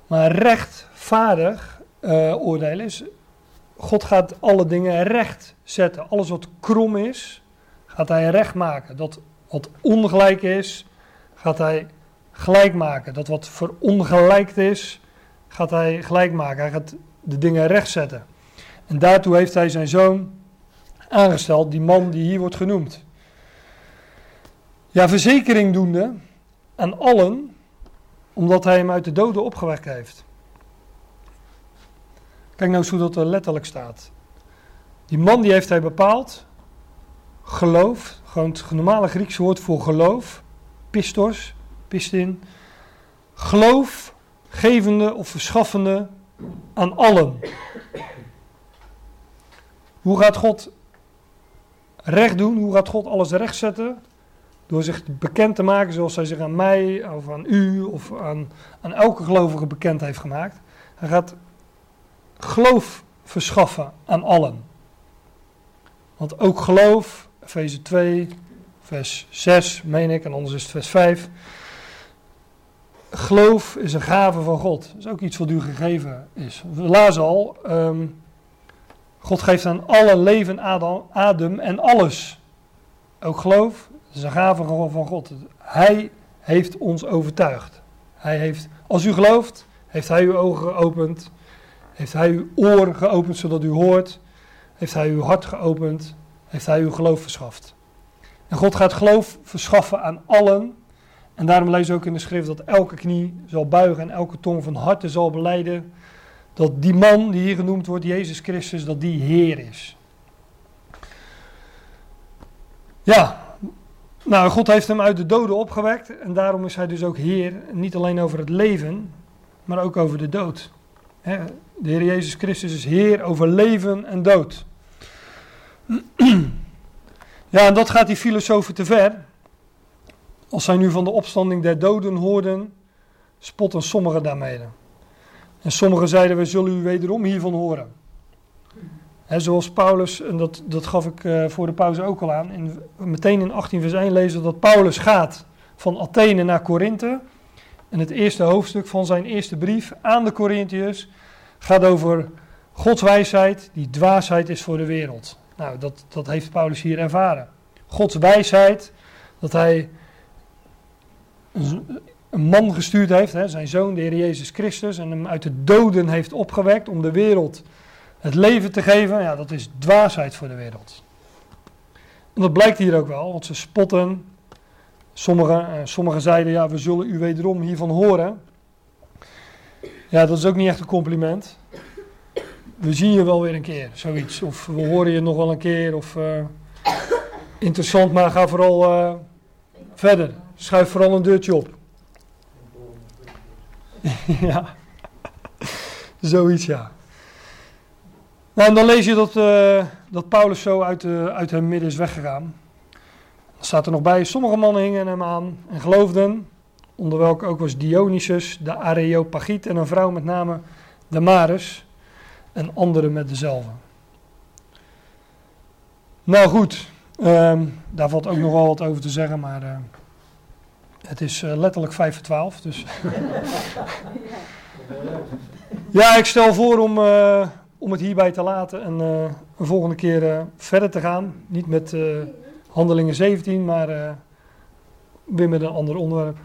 Maar rechtvaardig uh, oordelen is, God gaat alle dingen recht zetten. Alles wat krom is, gaat hij recht maken. Dat wat ongelijk is, gaat hij gelijk maken. Dat wat verongelijkt is, gaat hij gelijk maken. Hij gaat de dingen recht zetten. En daartoe heeft hij zijn zoon aangesteld, die man die hier wordt genoemd. Ja, verzekering doende aan allen, omdat hij hem uit de doden opgewekt heeft. Kijk nou eens hoe dat er letterlijk staat. Die man die heeft hij bepaald, geloof, gewoon het normale Griekse woord voor geloof, pistos, pistin, geloof, gevende of verschaffende aan allen. Hoe gaat God recht doen? Hoe gaat God alles rechtzetten? Door zich bekend te maken zoals hij zich aan mij of aan u of aan, aan elke gelovige bekend heeft gemaakt. Hij gaat geloof verschaffen aan allen. Want ook geloof, Efeze 2, vers 6, meen ik, en anders is het vers 5. Geloof is een gave van God. Dat is ook iets wat u gegeven is. We al, um, God geeft aan alle leven adem en alles. Ook geloof, is een gave van God. Hij heeft ons overtuigd. Hij heeft, als u gelooft, heeft hij uw ogen geopend. Heeft hij uw oor geopend zodat u hoort. Heeft hij uw hart geopend. Heeft hij uw geloof verschaft. En God gaat geloof verschaffen aan allen. En daarom lees ook in de schrift dat elke knie zal buigen en elke tong van harte zal beleiden dat die man die hier genoemd wordt, Jezus Christus, dat die Heer is. Ja, nou, God heeft hem uit de doden opgewekt en daarom is hij dus ook Heer, niet alleen over het leven, maar ook over de dood. De Heer Jezus Christus is Heer over leven en dood. Ja, en dat gaat die filosofen te ver. Als zij nu van de opstanding der doden hoorden, spotten sommigen daarmee. En sommigen zeiden, we zullen u wederom hiervan horen. Zoals Paulus, en dat, dat gaf ik uh, voor de pauze ook al aan, in, meteen in 18 vers 1 lezen dat Paulus gaat van Athene naar Korinthe. En het eerste hoofdstuk van zijn eerste brief aan de Corinthiërs gaat over Gods wijsheid, die dwaasheid is voor de wereld. Nou, dat, dat heeft Paulus hier ervaren. Gods wijsheid, dat hij een man gestuurd heeft, hè, zijn zoon, de Heer Jezus Christus, en hem uit de doden heeft opgewekt om de wereld het leven te geven, ja, dat is dwaasheid voor de wereld. En dat blijkt hier ook wel, want ze spotten. Sommigen, uh, sommigen zeiden, ja, we zullen u wederom hiervan horen. Ja, dat is ook niet echt een compliment. We zien je wel weer een keer, zoiets. Of we horen je nog wel een keer. Of uh, interessant, maar ga vooral uh, verder. Schuif vooral een deurtje op. ja, zoiets ja. Nou, en dan lees je dat, uh, dat Paulus zo uit, uh, uit hun midden is weggegaan. Dan staat er nog bij, sommige mannen hingen hem aan en geloofden, onder welke ook was Dionysus, de Areopagiet en een vrouw met name Damaris en anderen met dezelfde. Nou goed, um, daar valt ook nog wel wat over te zeggen, maar uh, het is letterlijk 5 voor 12, dus... ja, ik stel voor om om het hierbij te laten en uh, een volgende keer uh, verder te gaan. Niet met uh, handelingen 17, maar weer met een ander onderwerp.